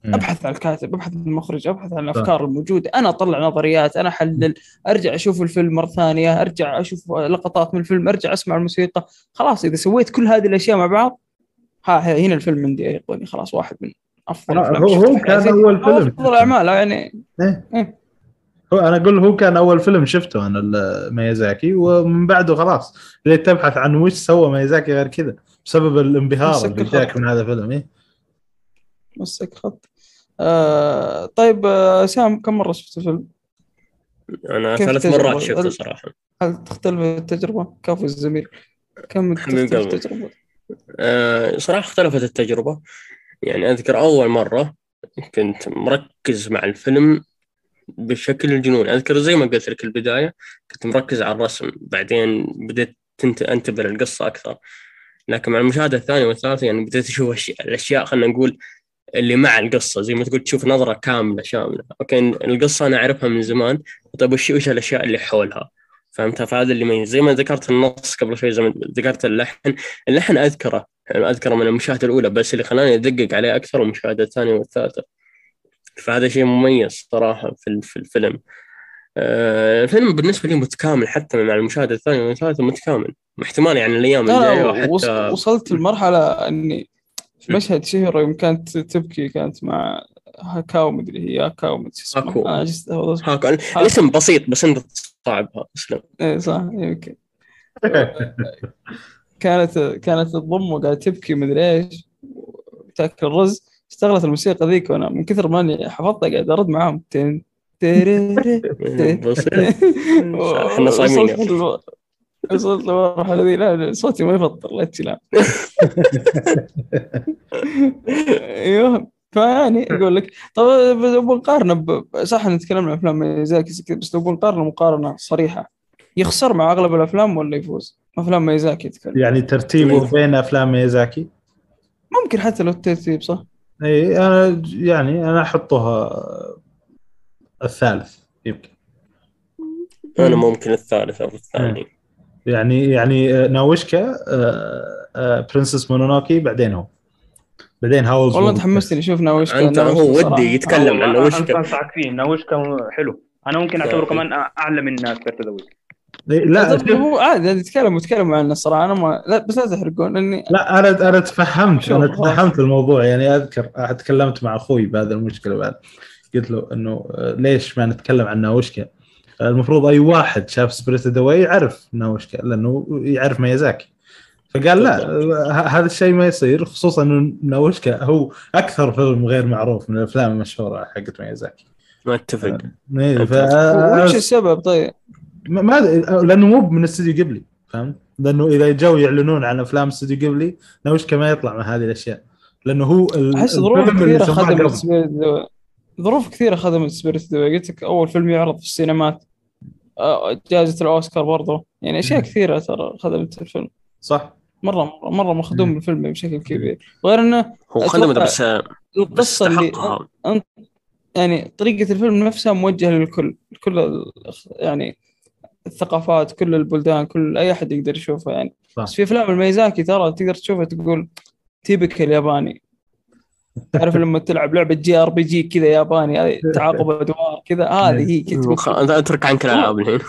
مم. أبحث عن الكاتب أبحث عن المخرج أبحث عن الأفكار الموجودة. أنا أطلع نظريات أنا أحلل أرجع أشوف الفيلم مرة ثانية أرجع أشوف لقطات من الفيلم أرجع أسمع الموسيقى. خلاص إذا سويت كل هذه الأشياء مع بعض ها هنا الفيلم عندي ايقوني خلاص واحد من أفضل هو- هو كان أول فيلم. أفضل الاعمال يعني إيه. إيه. هو أنا أقول هو كان أول فيلم شفته أنا ميازاكي ومن بعده خلاص بديت تبحث عن وش سوى ميازاكي غير كذا بسبب الانبهار اللي. جاك من هذا الفيلم إيه؟ مسك خط آه طيب آه سام كم مرة شفت الفيلم؟ أنا ثلاث؟ مرات شفته هل- صراحة هل تختلف التجربة؟ كفو الزميل كم [laughs] تختلف. التجربة؟ آه، صراحة اختلفت التجربة يعني أذكر أول مرة كنت مركز مع الفيلم بشكل جنوني أذكر زي ما قلت لك البداية كنت مركز على الرسم. بعدين بديت أنتبه للقصة أكثر. لكن مع المشاهدة الثانية والثالثة يعني بديت أشوف أشي- الأشياء خلينا نقول اللي مع القصة. زي ما تقول تشوف نظرة كاملة شاملة. أوكي القصة أنا أعرفها من زمان طيب وش وش الأشياء اللي حولها؟ فهمتها فهذا اللي يميز زي ما ذكرت النص قبل شوي زي ما ذكرت اللحن. اللحن أذكره. يعني اذكره من المشاهدة الأولى بس اللي خلاني أدقق عليه أكثر المشاهدة الثانية والثالثة. فهذا شيء مميز صراحة في في الفيلم. آه، الفيلم بالنسبة لي متكامل حتى مع المشاهدة الثانية والثالثة متكامل. احتمال يعني الأيام لا الجايه وحتى وصلت لمرحلة إني في مشهد شهر يوم كانت تبكي كانت مع هاكاو مدري هي هاكاو هاكو. أنا عجزت أحفظ هاك الاسم بسيط بس أنت تصعبها اسلم إيه صح يمكن [laughs] كانت كانت تضم وقاعدة تبكي مدري إيش تاكل الرز. اشتغلت الموسيقى ذيك وأنا من كثر ما أني حفظتها قاعد أرد معاهم. تن. [laughs] [laughs] إحنا صايمين وصلت وصلت للمرحلة ذي. لا صوتي ما يفطر لا تشيلها [laughs] أيوه. فيعني أقول لك طب لو بنقارنه ب- صح نتكلم عن أفلام زي كذا، بس لو بنقارنه مقارنة صريحة. يخسر مع أغلب الأفلام ولا يفوز؟ أفلام ميزاكي يتكلم يعني ترتيبه بين أفلام ميازاكي ممكن حتى لو الترتيب صح؟ إي أنا يعني أنا أحطها الثالث يمكن. أنا ممكن الثالث أو الثاني. يعني يعني ناوشكا Princess Mononoke بعدين هو. بعدين Howl's والله أنت حمستني شوفنا وش كان أنت ناوشكا هو. ودي يتكلم عن أنا وشك انصحك فيه ناوشكا حلو. أنا ممكن أعتبره طيب. كمان أعلى من Spirited Away لا هو عادي نتكلم وتكلموا عنه الصراحه أنا ما لا بس لا تحرقون لاني لا أنا أنا تفهمت أنا. تفهمت الموضوع. يعني أذكر تكلمت مع أخوي بهذا المشكلة بعد. قلت له إنه آه، ليش ما نتكلم عن ناوشكا؟ المفروض أي واحد شاف Spirited Away يعرف ناوشكا لأنه يعرف ميازاكي. فقال لا آه، هذا الشيء ما يصير خصوصا انه ناوشكا هو أكثر فيلم غير معروف من الأفلام المشهورة حقت ميازاكي. ما أتفق. ف وش السبب؟ طيب؟ ما لأنه مو من استوديو قبلي فهمت؟ لأنه إذا جو يعلنون عن أفلام استوديو قبلي ناوشكا ما يطلع مع هذه الأشياء؟ لأنه هو أحس ظروف كثيرة خدمت قبل. Spirited ذا- ظروف كثيرة خدمت Spirited Away قلت لك أول فيلم يعرض في السينمات آه، جائزة الأوسكار برضه يعني أشياء. كثيرة ترى خدمت الفيلم. صح. مرة مرة, مرة مخدوم الفيلم بشكل كبير. غير إنه هو أتوقع بس بس القصة اللي يعني طريقة الفيلم نفسها موجهة للكل. كل ال- يعني الثقافات كل البلدان كل أي أحد يقدر يشوفها يعني. صح. بس في أفلام الميزاكي ترى تقدر تشوفها تقول typical ياباني تعرف لما تلعب لعبة JRPG كذا ياباني [laughs] تعاقب أدوار كذا هذه هي أنت [laughs] أترك عنك الألعاب [laughs] الحين.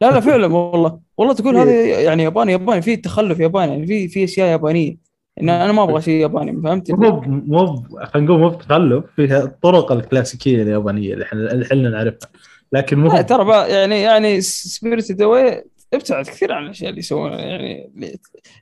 لا لا فعلا والله. والله تقول هذا يعني ياباني ياباني في تخلف ياباني يعني في في أشياء يابانية. إن أنا ما أبغى شيء ياباني فهمت؟ مو مو خلينا نقول مو بتخلف فيها الطرق الكلاسيكية اليابانية اللي إحنا اللي إحنا نعرفها. لكن مو ترى يعني يعني Spirited Away ابتعد كثير عن الأشياء اللي يسوونها. يعني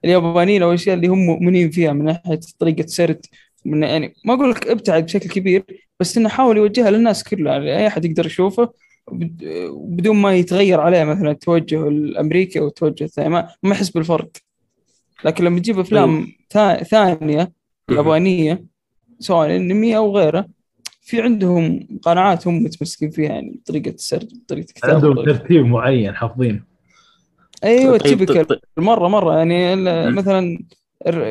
اليابانيين أو الأشياء اللي هم مؤمنين فيها من ناحية طريقة سرد من يعني ما أقول لك ابتعد بشكل كبير بس إنه حاول يوجهها للناس كلها. يعني أي أحد يقدر يشوفه بد- بدون ما يتغير عليه مثلا التوجه الأمريكي أو التوجه الثاني ما, ما يحس بالفرق. لكن لما تجيب أفلام ثا- ثانية يابانية سواء أنمي أو غيره في عندهم قناعات هم متمسكين فيها يعني طريقة السرد طريقة الكتابة. عندهم ترتيب معين حافظينه أيوه طيب، تيبكال طيب. مرة مرة يعني. مثلا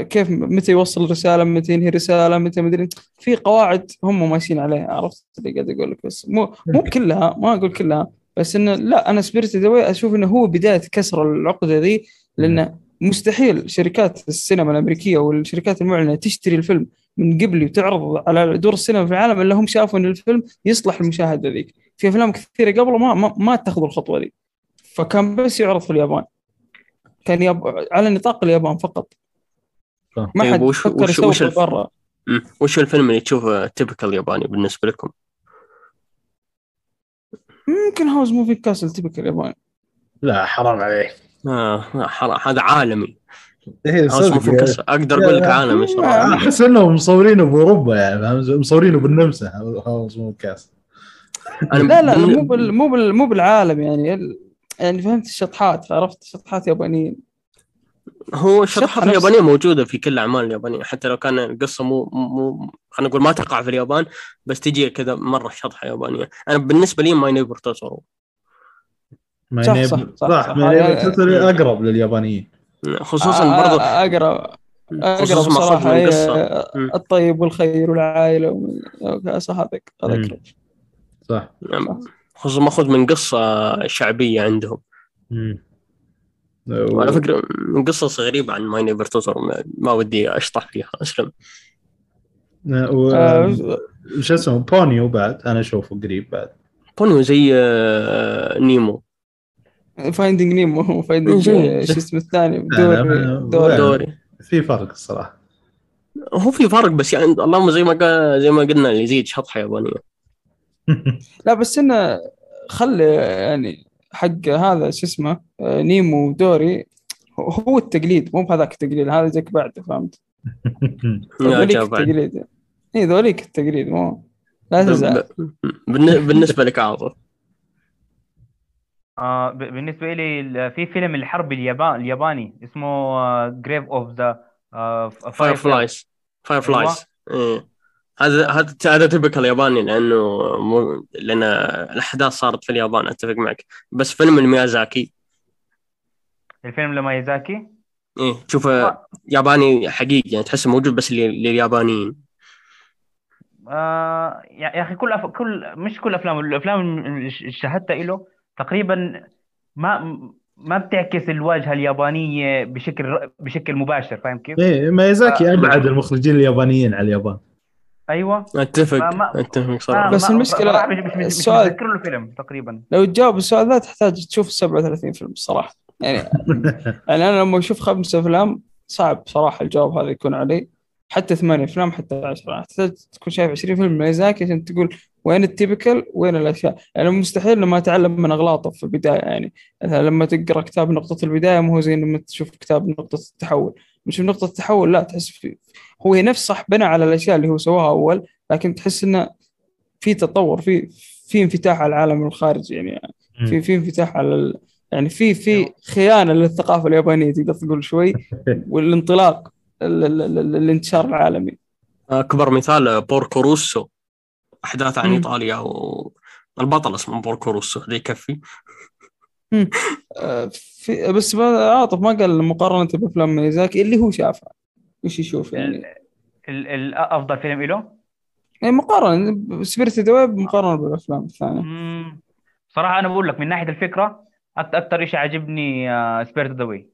كيف متى يوصل رساله متى ينهي رساله متى مدري في قواعد هم ماشيين عليها عرفت اللي قاعد أقول لك بس. مو مو كلها ما أقول كلها بس إنه لا أنا Spirited أشوف إنه هو بداية كسر العقدة ذي لأنه مستحيل شركات السينما الأمريكية والشركات المعلنة تشتري الفيلم من قبل وتعرض على دور السينما في العالم إلا هم شافوا إن الفيلم يصلح المشاهده ذيك في أفلام كثيرة قبله ما ما, ما اتخذوا الخطوة ذي فكان بس يعرض في اليابان. كان يب... على نطاق اليابان فقط. صح. ما طيب حد وش- فكر وش- وش الف- برا. وش الفيلم اللي تشوفه typical ياباني بالنسبة لكم؟ يمكن Howl's Moving Castle typical ياباني لا حرام عليك. آه لا، حرام هذا عالمي. إيه، يعني. أقدر أقول لك. عالمي صراحة أحس إنهم مصورينه بأوروبا يعني؟ مصورينه بالنمسا. Howl's Moving Castle. أنا لا لا مو بال... مو بال... مو بالعالم يعني. ال... يعني فهمت الشطحات عرفت؟ شطحات يابانيين. هو الشطحات. اليابانية موجودة في كل الأعمال اليابانية. حتى لو كان القصة مو مو خلينا نقول ما تقع في اليابان بس تجي كذا مرة شطحة يابانية. أنا بالنسبة لي My Neighbor توتورو ما صح، صح، صح، صح صح. أقرب لليابانيين خصوصا آه، برضو أقرب أقرب صراحة من هي قصه مم. الطيب والخير والعائلة وكأس هذاك هذا مم. أقرب. صح خصوصا ماخذ من قصة شعبية عندهم. وعلى فكرة من قصص غريبة عن My Neighbor ما- ودي أشطح فيها اسلم و... آه، شو اسمه بونيو بعد أنا أشوفه قريب بعد بونيو زي آه، نيمو Finding نيمو Finding زين. شو اسمه الثاني دوري دوري. دوري في فرق الصراحة هو في فرق بس يعني اللهم زي ما قال زي ما قلنا اللي يزيد شطحة يابانيه [laughs] لا بس إنه خلي يعني حق هذا شو اسمه آه، نيمو ودوري هو- هو التقليد مو بهذاك التقليد هذا جاك بعده فهمت؟ [laughs] ذوليك. التقليد اي ذوليك التقليد مو لا تزعل بالنسبة لك عاطف آه ب- بالنسبة لي ال- في فيلم الحرب اليابان الياباني اسمه Grave of the فاير فلايز فاير فلايز. هذا هذا هذا typical ياباني لأنه مو لأن الأحداث صارت في اليابان أتفق معك. بس فيلم الميازاكي الفيلم لميازاكي إيه تشوفه ياباني حقيقي يعني تحسه موجود بس لل- لليابانيين. آه يا أخي كل أف... كل مش كل أفلام الأفلام اللي شاهدتها له تقريبا ما ما بتعكس الواجهة اليابانية بشكل بشكل مباشر فاهم كيف؟ إيه مايزاكي آه. أبعد المخرجين اليابانيين على اليابان. أيوه. أتفق ما- ما- أتفق صراحة. بس صراحة مش مش مش, مش السؤال- متذكر له فيلم تقريبا. لو تجاوب السؤال ذا تحتاج تشوف 37 فيلم الصراحه يعني [laughs] يعني أنا لما أشوف خمس أفلام صعب صراحة الجواب هذا يكون علي. حتى ثمانية أفلام حتى 10 تحتاج تكون شايف 20 فيلم ميزاكي عشان تقول وين التيبكال وين الأشياء. يعني مستحيل لما أتعلم من أغلاطه في البداية يعني مثلا لما تقرأ كتاب نقطة البداية مو هو زي لما تشوف كتاب نقطة التحول. مش نقطة التحول لا تحس في هو نفس صح بنى على الأشياء اللي هو سواها أول لكن تحس إنه في تطور في في انفتاح على العالم الخارجي يعني في في انفتاح على ال... يعني في في خيانة للثقافة اليابانية تقدر تقول شوي [laughs] والانطلاق. ال... ال... ال... الانتشار العالمي. أكبر مثال بوركو روسو. أحداث عن. إيطاليا والبطل اسمه Porco Rosso هذا يكفي [laughs] آه، في بس ما عاطف ما قال مقارنة بأفلام ميزاكي اللي هو شافها وش يشوف يعني؟ ال- ال- أفضل فيلم له يعني مقارنة. Spirited Away مقارنة بالأفلام الثانية. صراحة أنا بقول لك من ناحية الفكرة أكثر شيء عجبني Spirited Away.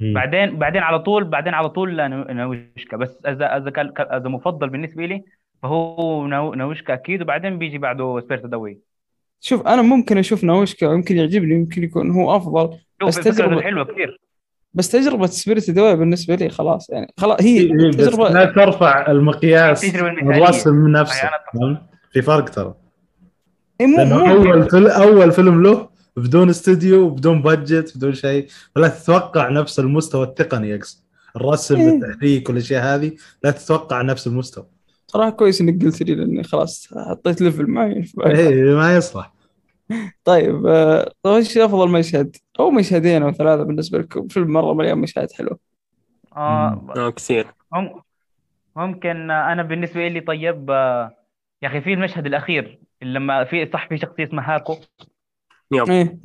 بعدين بعدين على طول بعدين على طول نو- ناوشيكا. بس إذا إذا كان إذا مفضل بالنسبة لي فهو نو- ناوشيكا أكيد. وبعدين بيجي بعده Spirited Away شوف أنا ممكن أشوف ناوشيكا يمكن يعجبني يمكن يكون هو أفضل. بس تجربة- حلوة كثير. بس تجربة Spirited Away بالنسبة لي خلاص يعني خلاص إيه، هي لا تجربه ترفع المقياس. الرسم نفسه. أي أنا أتفق. فهمت؟ في فرق ترى. إيه مو أول فيلم أول فيلم له بدون استوديو بدون budget بدون شيء. فلا تتوقع نفس المستوى التقني اقصد الرسم إيه. التحريك والاشياء هذه. لا تتوقع نفس المستوى. صراحة كويس إنك قلت لي لأني خلاص حطيت level معين. إيه ما يصلح. طيب آه، طيب إيش أفضل مشهد؟ أو مشهدين أو ثلاثة بالنسبة لكم فيلم مرة مليان مشاهد حلوة. آه آه كثير. مم- ممكن آه، أنا بالنسبة لي طيب يا أخي في المشهد الأخير اللي لما في صح في شخصية اسمها هاكو يب. إيه.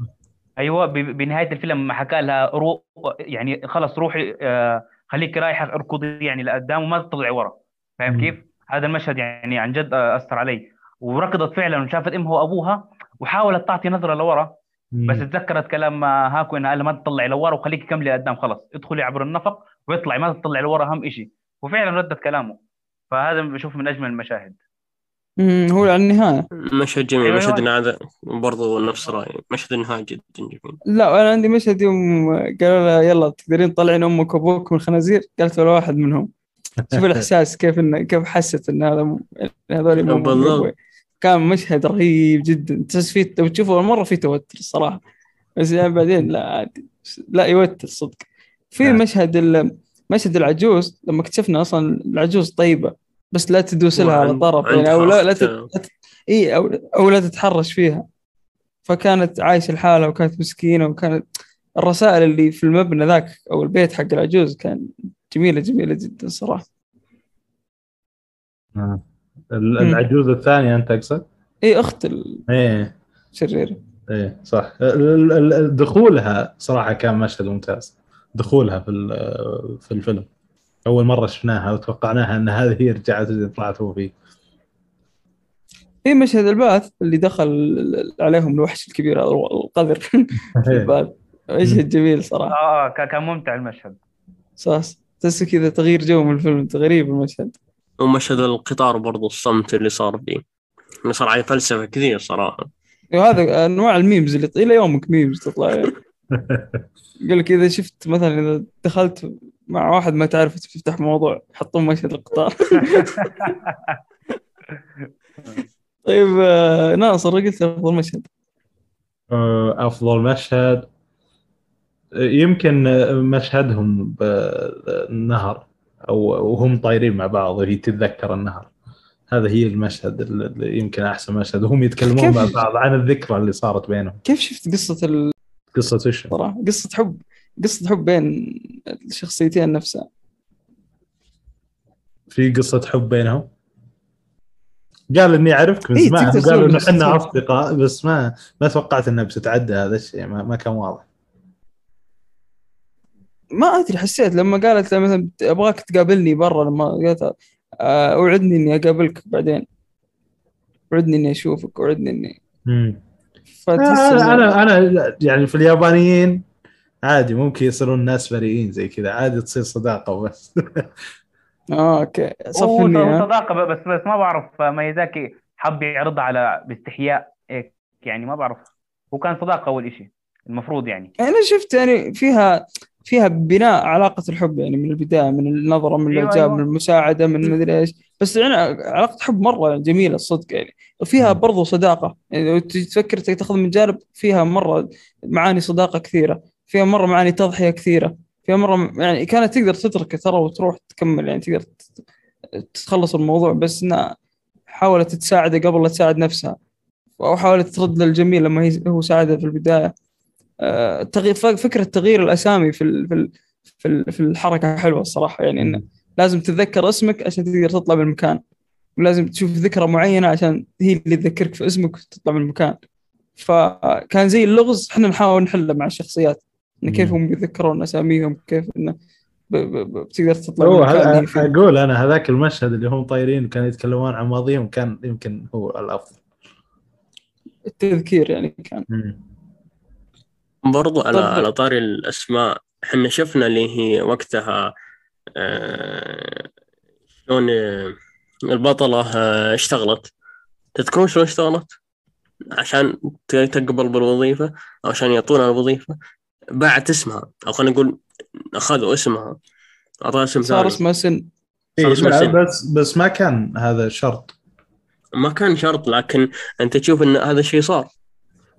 أيوه ب- بنهاية الفيلم لما حكى لها رو يعني خلص روحي آه، خليك رايحه اركضي يعني لقدام وما تطلعي ورا. فاهم. كيف؟ هذا المشهد يعني عن جد آه، أثر علي. وركضت فعلا وشافت امها وابوها وحاولت تعطي نظرة لورا بس تذكرت كلام آه، هاكو إنها قال لها ما تطلعي لورا وخليكي كملي لقدام خلص. ادخلي عبر النفق واطلعي ما تطلعي لورا اهم شيء وفعلا ردت كلامه. فهذا بشوف من أجمل المشاهد. أمم، هو على النهاية. مشهد جميل. مشهد هذا برضو نفس رأيي. مشهد النهاية جدا جميل. لا أنا عندي مشهد يوم قالوا لها يلا تقدرين تطلعين أمك وأبوك من الخنازير؟ قالت ولا واحد منهم. [laughs] شوف الإحساس كيف إن كيف حست إن هذا م- هذول مو-. كان مشهد رهيب جدا. تحس فيه لو تشوفه أول مرة فيه توتر الصراحه بس يعني بعدين لا عادي لا يوتر صدق. في نعم. مشهد ال- مشهد العجوز لما اكتشفنا أصلا العجوز طيبة. بس لا تدوس لها على طرف يعني أو لا لا تت... إي أو أو لا تتحرش فيها. فكانت عايشة لحالها وكانت مسكينة وكانت الرسائل اللي في المبنى ذاك أو البيت حق العجوز كان جميلة جميلة جدا صراحة. آه. ال- العجوز الثانية أنت تقصد؟ إي أخت إيه الشريره إيه صح. ال- ال- ال- دخولها صراحة كان مشهد ممتاز. دخولها في ال- في الفيلم. أول مرة شفناها وتوقعناها أن هذه هي رجعت اللي طلعت هو فيه. في مشهد البعث اللي دخل عليهم الوحش الكبير هذا القذر [laughs] في إيه. البعث مشهد جميل صراحة. آه كان ممتع المشهد. صاص تحس كذا تغيير جو من الفيلم غريب المشهد. ومشهد القطار برضو الصمت اللي صار فيه. اللي صار عليه فلسفة كثير صراحة. وهذا أنواع ال memes اللي إلى يومك memes تطلع. [laughs] يقول لك إذا شفت مثلا إذا دخلت مع واحد ما تعرفه تفتح موضوع حطوا مشهد القطار. [laughs] طيب آه، ناصر قلت أفضل مشهد؟ آه، أفضل مشهد آه، يمكن مشهدهم بالنهر أو وهم طايرين مع بعض وهي تتذكر النهر. هذا هي المشهد اللي يمكن أحسن مشهد. وهم يتكلمون؟ مع بعض عن الذكرى اللي صارت بينهم. كيف شفت قصة ال- قصة إيش؟ صراحة قصة حب. قصة حب بين الشخصيتين نفسها في قصة حب بينهم قال إني أعرفك من إيه، زمان تقدر قالوا إنه إحنا. أصدقاء بس ما ما توقعت إنها بتتعدى هذا الشيء ما, ما كان واضح ما أدري حسيت لما قالت له مثلا أبغاك تقابلني برا لما قالت آه، أوعدني إني أقابلك بعدين أوعدني إني أشوفك أوعدني إني. فتحس أنا أنا أنا يعني في اليابانيين عادي ممكن يصيرون ناس بريئين زي كذا عادي تصير صداقة وبس. آه [laughs] أوكي صف؟ صداقة بس بس ما بعرف ميزاكي حب يعرضها على باستحياء هيك يعني ما بعرف. هو كان صداقة أول شيء المفروض يعني. أنا شفت يعني فيها فيها بناء علاقة الحب يعني من البداية من النظرة من أيوة، الإعجاب أيوة. من المساعدة من مدري إيش. بس يعني علاقة حب مرة جميلة الصدق يعني. وفيها. برضو صداقة. يعني لو تفكر تاخذ من جانب فيها مرة معاني صداقة كثيرة. فيها مرة معاني تضحية كثيرة. فيها مرة يعني كانت تقدر تتركه ترى وتروح تكمل يعني تقدر ت- تخلص الموضوع بس إنها حاولت تساعده قبل لا تساعد نفسها. أو حاولت ترد للجميل لما هي هو ساعدها في البداية. آه، تغيير فكرة تغيير الأسامي في في في الحركة حلوة الصراحة. يعني إنه لازم تتذكر اسمك عشان تقدر تطلع من المكان ولازم تشوف ذكرى معينة عشان هي اللي تذكرك في اسمك وتطلع من المكان فكان زي اللغز إحنا نحاول نحله مع الشخصيات. إن كيف. هم يتذكرون أساميهم كيف إنه بتقدر تطلع هو. أقول أنا هذاك المشهد اللي هم طايرين وكانوا يتكلمون عن ماضيهم كان يمكن هو الأفضل التذكير يعني كان مم. برضو على طب- على طاري الأسماء إحنا شفنا اللي هي وقتها آه، شلون آه، البطلة آه، اشتغلت تذكرون شلون اشتغلت؟ عشان تقبل بالوظيفة أو عشان يعطونها الوظيفة باعت اسمها. أو خلينا نقول أخذوا اسمها. أعطاها اسم صار ثاني. اسمه سن. صار إيه اسمه لا سن. بس بس ما كان هذا شرط. ما كان شرط لكن أنت تشوف أن هذا الشيء صار.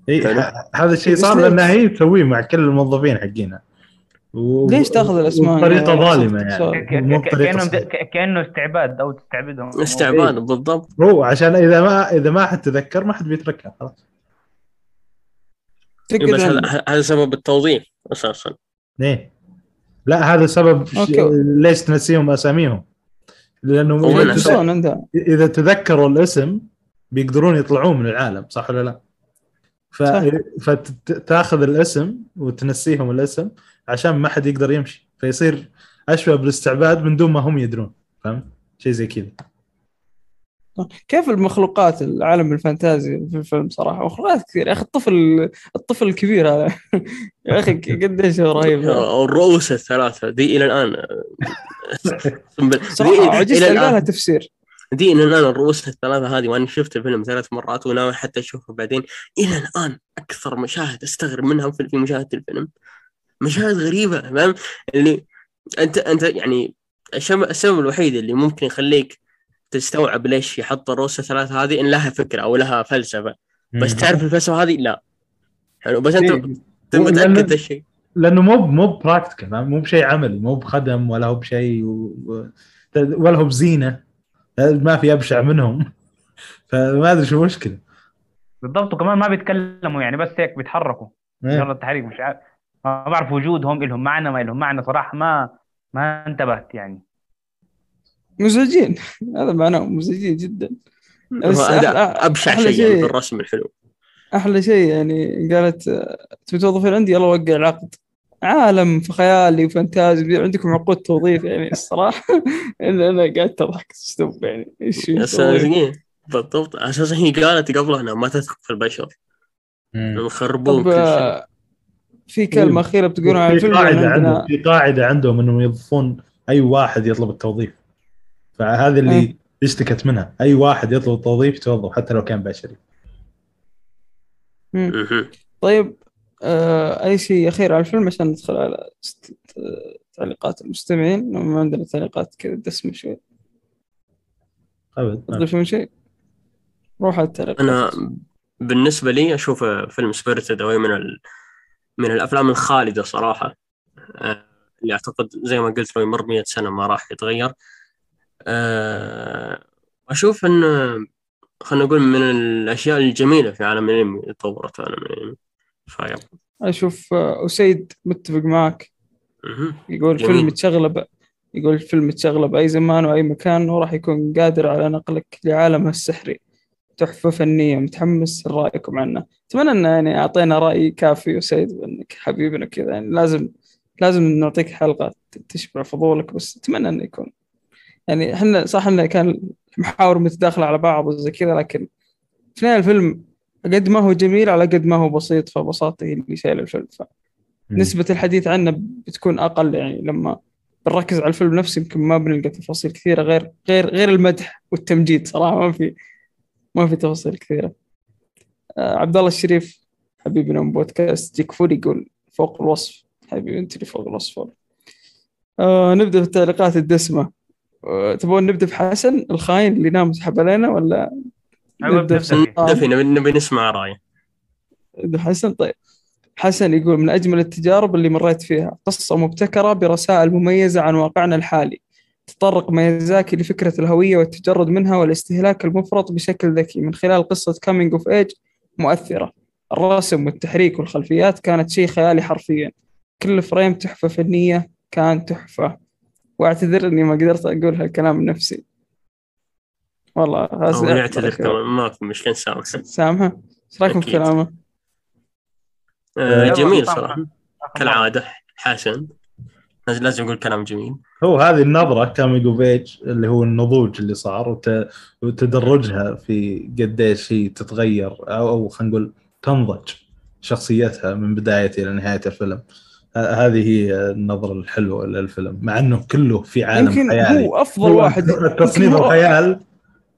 اي هذا الشيء بس صار؟ لأنها هي تسويه مع كل الموظفين حقينها و... ليش تأخذ الأسماء؟ بطريقه يعني ظالمه صرت يعني. بطريقة كأنه كأنه استعباد أو تستعبدهم. استعباد بالضبط. هو عشان إذا ما إذا ما حد تذكر ما حد بيتركها خلاص. بس هذا سبب التوظيف أساسا ليه؟ لا هذا سبب ش... ليش تنسيهم أساميهم لأنه إذا إذا تذكروا الاسم بيقدرون يطلعون من العالم صح ولا لا؟ ف... فتاخذ الاسم وتنسيهم الاسم عشان ما حد يقدر يمشي فيصير أشبه بالاستعباد من دون ما هم يدرون فهمت؟ شيء زي كذا كيف المخلوقات العالم الفانتازي في الفيلم صراحة؟ مخلوقات كثير يا أخي الطفل الطفل الكبير هذا. يا أخي قديش رهيب. الرؤوس الثلاثة. دي أقسم بالله. صراحة عجزت ألقى لها تفسير. دي إلى الآن الرؤوس الثلاثة هذه وأنا شفت الفيلم ثلاث مرات وناوي حتى أشوفه بعدين. إلى الآن أكثر مشاهد أستغرب منها في مشاهدة الفيلم. مشاهد غريبة فاهم؟ اللي أنت أنت يعني السبب الوحيد اللي ممكن يخليك تستوعب ليش يحط الرؤوس الثلاثة هذه إن لها فكرة أو لها فلسفة. بس مم. تعرف الفلسفة هذه؟ لا. حلو. بس أنت إيه. أنت متأكد ذا الشيء لأنه مو مو براكتيكال مو بشيء عملي مو بخدم ولا هو بشيء و... ولا هو بزينة. ما في أبشع منهم. [laughs] فما أدري شو المشكلة. بالضبط. وكمان ما بيتكلموا يعني بس هيك بيتحركوا. إيه. يلا التحريك مش عارف. ما بعرف وجودهم لهم معنى ما لهم معنى. صراحة ما ما انتبهت يعني. مزعجين. هذا معناه مزعجين جدا. بس هذا أحلى شيء يعني شيء- في الرسم الحلو. أحلى شيء يعني قالت تبي توظفين عندي؟ يلا وقع العقد. عالم في خيالي وفانتازي. عندكم عقود توظيف يعني الصراحة. [laughs] أنا أنا قاعد اضحك ستوب يعني؟ إيش بالضبط. أساسا هي قالت قبلها إنها ما تثق في البشر. يخربون كل شيء. في كلمة أخيرة بتقولون عن في الفيلم قاعدة ولا عندهم في قاعدة عندهم إنهم يوظفون أي واحد يطلب التوظيف. فهذا اللي إيه. اشتكت منها. أي واحد يطلب التوظيف يتوظف حتى لو كان بشري. طيب آه أي شيء اخير على الفيلم عشان ندخل على است- تعليقات المستمعين. ما عندنا تعليقات كذا دسمة شوي. أبد تضيفون شيء؟ روح على التعليقات. أنا بالنسبة لي أشوف فيلم Spirited Away من ال... من الأفلام الخالدة صراحة. آه، اللي أعتقد زي ما قلت لو يمر 100 سنة ما راح يتغير. آه، أشوف انه خلينا نقول من الأشياء الجميلة في عالم الإنمي اللي طورت عالم الإنمي. فيب أشوف آه، اسيد متفق معك. يقول جميل. فيلم تشغله يقول الفيلم تشغله باي زمان وأي مكان وراح يكون قادر على نقلك لعالمه السحري. تحفة فنية متحمس لرايكم عنه. أتمنى ان يعني أعطينا رأي كافي وسيد إنك حبيبنا كذا يعني لازم لازم نعطيك حلقة تشبع فضولك بس أتمنى إنه يكون يعني إحنا صح إنه كان محاور متداخله على بعض وزي كذا لكن في النهايه الفيلم قد ما هو جميل على قد ما هو بسيط فبساطة هي اللي شايله الفيلم. ف... نسبة الحديث عنه بتكون أقل يعني لما بنركز على الفيلم نفسه يمكن ما بنلقى تفاصيل كثيرة غير غير غير المدح والتمجيد صراحة ما في ما في تفاصيل كثيرة. آه عبد الله الشريف حبيبنا من بودكاست جيك فول يقول فوق الوصف. حبيبي أنت اللي فوق الوصف. آه نبدأ في التعليقات الدسمة. تبغون نبدأ بحسن الخاين اللي نام سحب علينا ولا فيه. آه. نبي نبي نسمع رأيه. ده حسن طيب. حسن يقول من أجمل التجارب اللي مريت فيها قصة مبتكرة برسائل مميزة عن واقعنا الحالي. تطرق ميازاكي لفكرة الهوية والتجرد منها والاستهلاك المفرط بشكل ذكي. من خلال قصة coming of age مؤثرة. الرسم والتحريك والخلفيات كانت شيء خيالي حرفيا. كل فريم تحفة فنية كان تحفة. واعتذر اني ما قدرت أقول هالكلام نفسي والله هذا يعتذر كمان ما في مشكلة نسامح سامحة؟ إيش رأيكم في. كلامه؟ آه، جميل. صراحة. كالعادة حسن. لازم يقول كلام جميل. هو هذه النظرة كاميجو بيج اللي هو النضوج اللي صار وت... وتدرجها في قديش هي تتغير أو, أو خلينا نقول تنضج شخصيتها من بداية إلى نهاية الفيلم. هذه هي النظرة الحلوة للفيلم مع إنه كله في عالم يمكن خيالي هو افضل واحد تصنيف هو- الخيال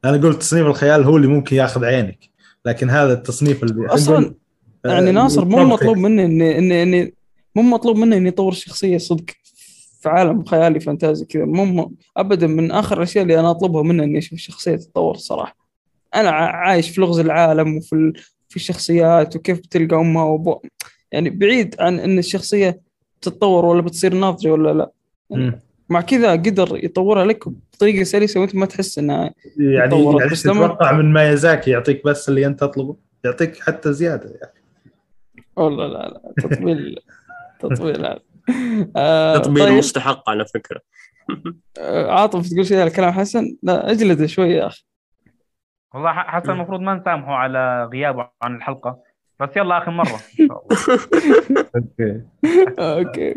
أنا قلت تصنيف الخيال هو اللي ممكن ياخذ عينك لكن هذا التصنيف اللي أصلا نقول، يعني آه، ناصر مو. مطلوب منه إني إني إني مو مطلوب منه إني يطور شخصية صدق في عالم خيالي فانتازي كذا مو ابدا من آخر الأشياء اللي أنا أطلبها منه إني أشوف الشخصيه تتطور صراحة أنا عايش في لغز العالم وفي. في الشخصيات وكيف بتلقى أمها وأبوها يعني بعيد عن إن الشخصية تتطور ولا بتصير ناضجة ولا لا. مع كذا قدر يطورها لك بطريقه سلسة وانت ما تحس إنها يعني يعني بس تتوقع من مايازاكي يعطيك بس اللي أنت تطلبه؟ يعطيك حتى زيادة يعني. والله لا لا. تطويل [laughs] تطويل. هذا آه تطبيل طيب. مستحق على فكرة. آه، عاطف تقول شيء على كلام حسن؟ لا اجلده شوي يا أخي. والله ح- حسن المفروض ما نسامحه على غيابه عن الحلقة. بس يلا آخر مرة. [laughs] إن شاء الله. أوكي. أوكي.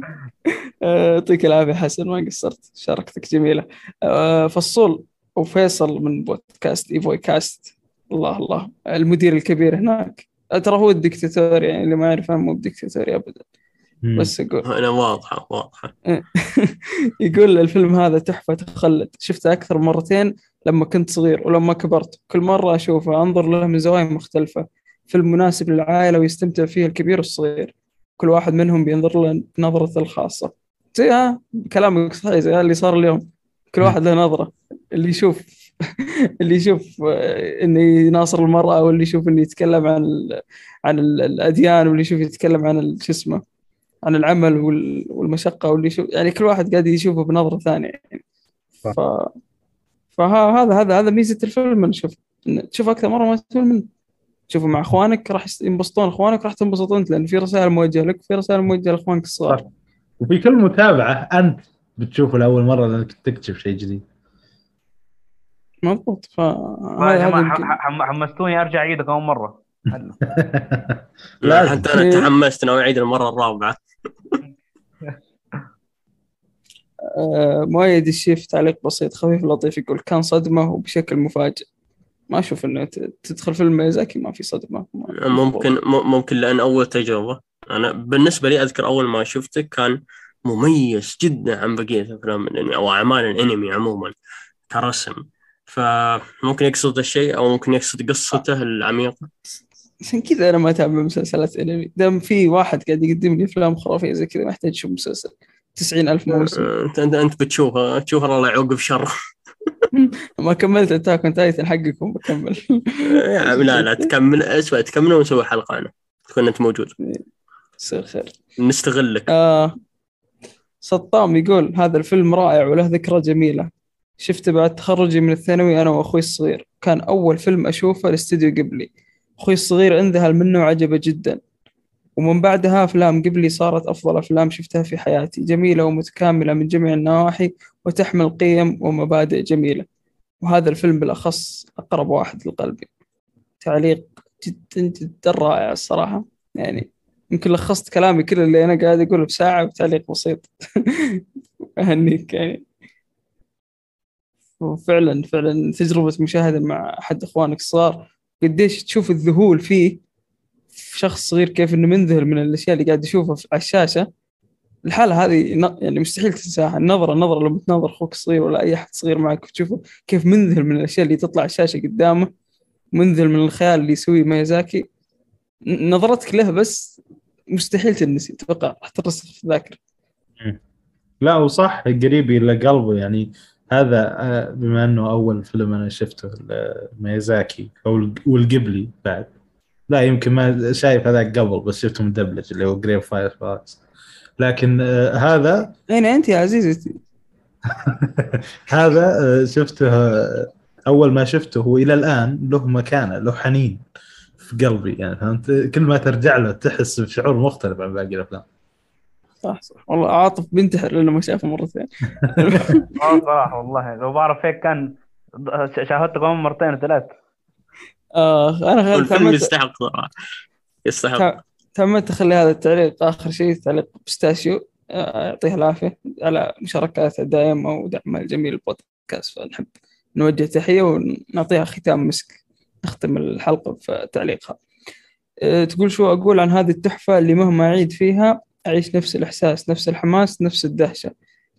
يعطيك العافية حسن ما قصرت؟ شاركتك جميلة. آه، فصول وفيصل من بودكاست إيفوي كاست. الله الله. المدير الكبير هناك. آه، ترى هو الدكتاتور يعني اللي ما يعرف مو بدكتاتوري ابدا. بس أقول أنا واضحة واضحة. [laughs] يقول الفيلم هذا تحفة تخلد. شفته أكثر من مرتين لما كنت صغير ولما كبرت. كل مرة أشوفه أنظر له من زوايا مختلفة. فيلم مناسب للعائلة ويستمتع فيه الكبير والصغير. كل واحد منهم بينظر له بنظرته الخاصة. زي ها كلامك صحيح زي اللي صار اليوم. كل واحد له نظرة. اللي يشوف [laughs] اللي يشوف آه، إنه يناصر المرأة واللي يشوف إنه يتكلم عن ال... عن ال- الأديان واللي يشوف يتكلم عن شو اسمه عن العمل وال- والمشقة واللي يشوف يعني كل واحد قاعد يشوفه بنظرة ثانية. يعني. ف فهذا هذا هذا ميزة الفيلم إن تشوف أكثر مرة ما تمل منه. تشوفه مع اخوانك راح ينبسطون اخوانك راح تنبسط انت لأن في رسائل موجهة لك وفي رسائل موجهة لأخوانك الصغار. وفي كل متابعة أنت بتشوفه لأول مرة لأنك تكتشف شيء جديد مضبوط ح- حمستوني أرجع اعيده كمان مرة. لازم. حتى أنا إيه. تحمست ناوي اعيد المرة الرابعة [laughs] آه، مؤيد الشيف تعليق بسيط خفيف لطيف يقول كان صدمة وبشكل مفاجئ ما أشوف إنه تدخل فيلم ميازاكي ما في صدمه ممكن ممكن لأن أول تجربة. أنا بالنسبة لي أذكر أول ما شفته كان مميز جدا عن بقية أفلام الأنمي أو أعمال الأنمي عموما كرسم. فممكن يقصد الشيء أو ممكن يقصد قصته العميقة. عشان كذا أنا ما أتابع مسلسلات أنمي. دام في واحد قاعد يقدم لي أفلام خرافية زي كذا ما يحتاج أشوف مسلسل. 90 ألف موسم. أنت أنت انت بتشوفه تشوف الله يعوقب شر [laughs] ما كملت Attack on Titan حقكم بكمل. [laughs] لا لا تكمل اسمع تكمل ونسوي حلقة أنا تكون أنت موجود. يصير خير. نستغلك. آه سطام يقول هذا الفيلم رائع وله ذكرى جميلة. شفته بعد تخرجي من الثانوي أنا وأخوي الصغير. كان أول فيلم أشوفه لاستديو قبلي. أخوي الصغير انذهل منه وعجبه جدا. ومن بعدها أفلام قبلي صارت أفضل أفلام شفتها في حياتي. جميلة ومتكاملة من جميع النواحي وتحمل قيم ومبادئ جميلة. وهذا الفيلم بالأخص أقرب واحد لقلبي. تعليق جدا جدا رائع الصراحة. يعني يمكن لخصت كلامي كله اللي أنا قاعد أقوله بساعة بتعليق بسيط. [laughs] أهنيك يعني. وفعلا فعلا تجربة مشاهدة مع أحد إخوانك الصغار قديش تشوف الذهول فيه. في شخص صغير كيف إنه منذهل من الأشياء اللي قاعد يشوفها على الشاشة. الحالة هذه يعني مستحيل تنساها. النظره النظرة لما تناظر أخوك الصغير ولا أي أحد صغير معك وتشوفه كيف منذهل من الأشياء اللي تطلع على الشاشة قدامه منذهل من الخيال اللي يسويه ميازاكي. نظرتك له بس مستحيل تنسي. أتوقع راح ترسخ في الذاكرة. لا وصح قريب إلى قلبه. يعني هذا آه، بما إنه أول فيلم أنا شفته ميازاكي أو والقبلي بعد. لا يمكن ما شايف هذاك قبل بس شفته مدبلج اللي هو جريف فاير فاكس لكن آه، هذا اين أنت يا عزيزتي [laughs] هذا آه، شفته آه، أول ما شفته والى الآن له مكانة له حنين في قلبي يعني فهمت؟ كل ما ترجع له تحس بشعور مختلف عن باقي الأفلام. صح صح. والله عاطف بينتحر لأنه ما شافه مرتين [laughs] صراحة والله. لو بعرف هيك كان شاهدته كمان مرتين ثلاث. آه أنا الفيلم يستحق صراحة. يستحق. تمت تخلي هذا التعليق آخر شيء تعليق بستاشيو. آه، يعطيه العافية على مشاركاته دائما ودعمه الجميل البودكاست فنحب نوجه تحية ونعطيها ختام مسك. نختم الحلقة في تعليقها آه، تقول شو أقول عن هذه التحفة اللي مهما أعيد فيها أعيش نفس الإحساس نفس الحماس نفس الدهشة.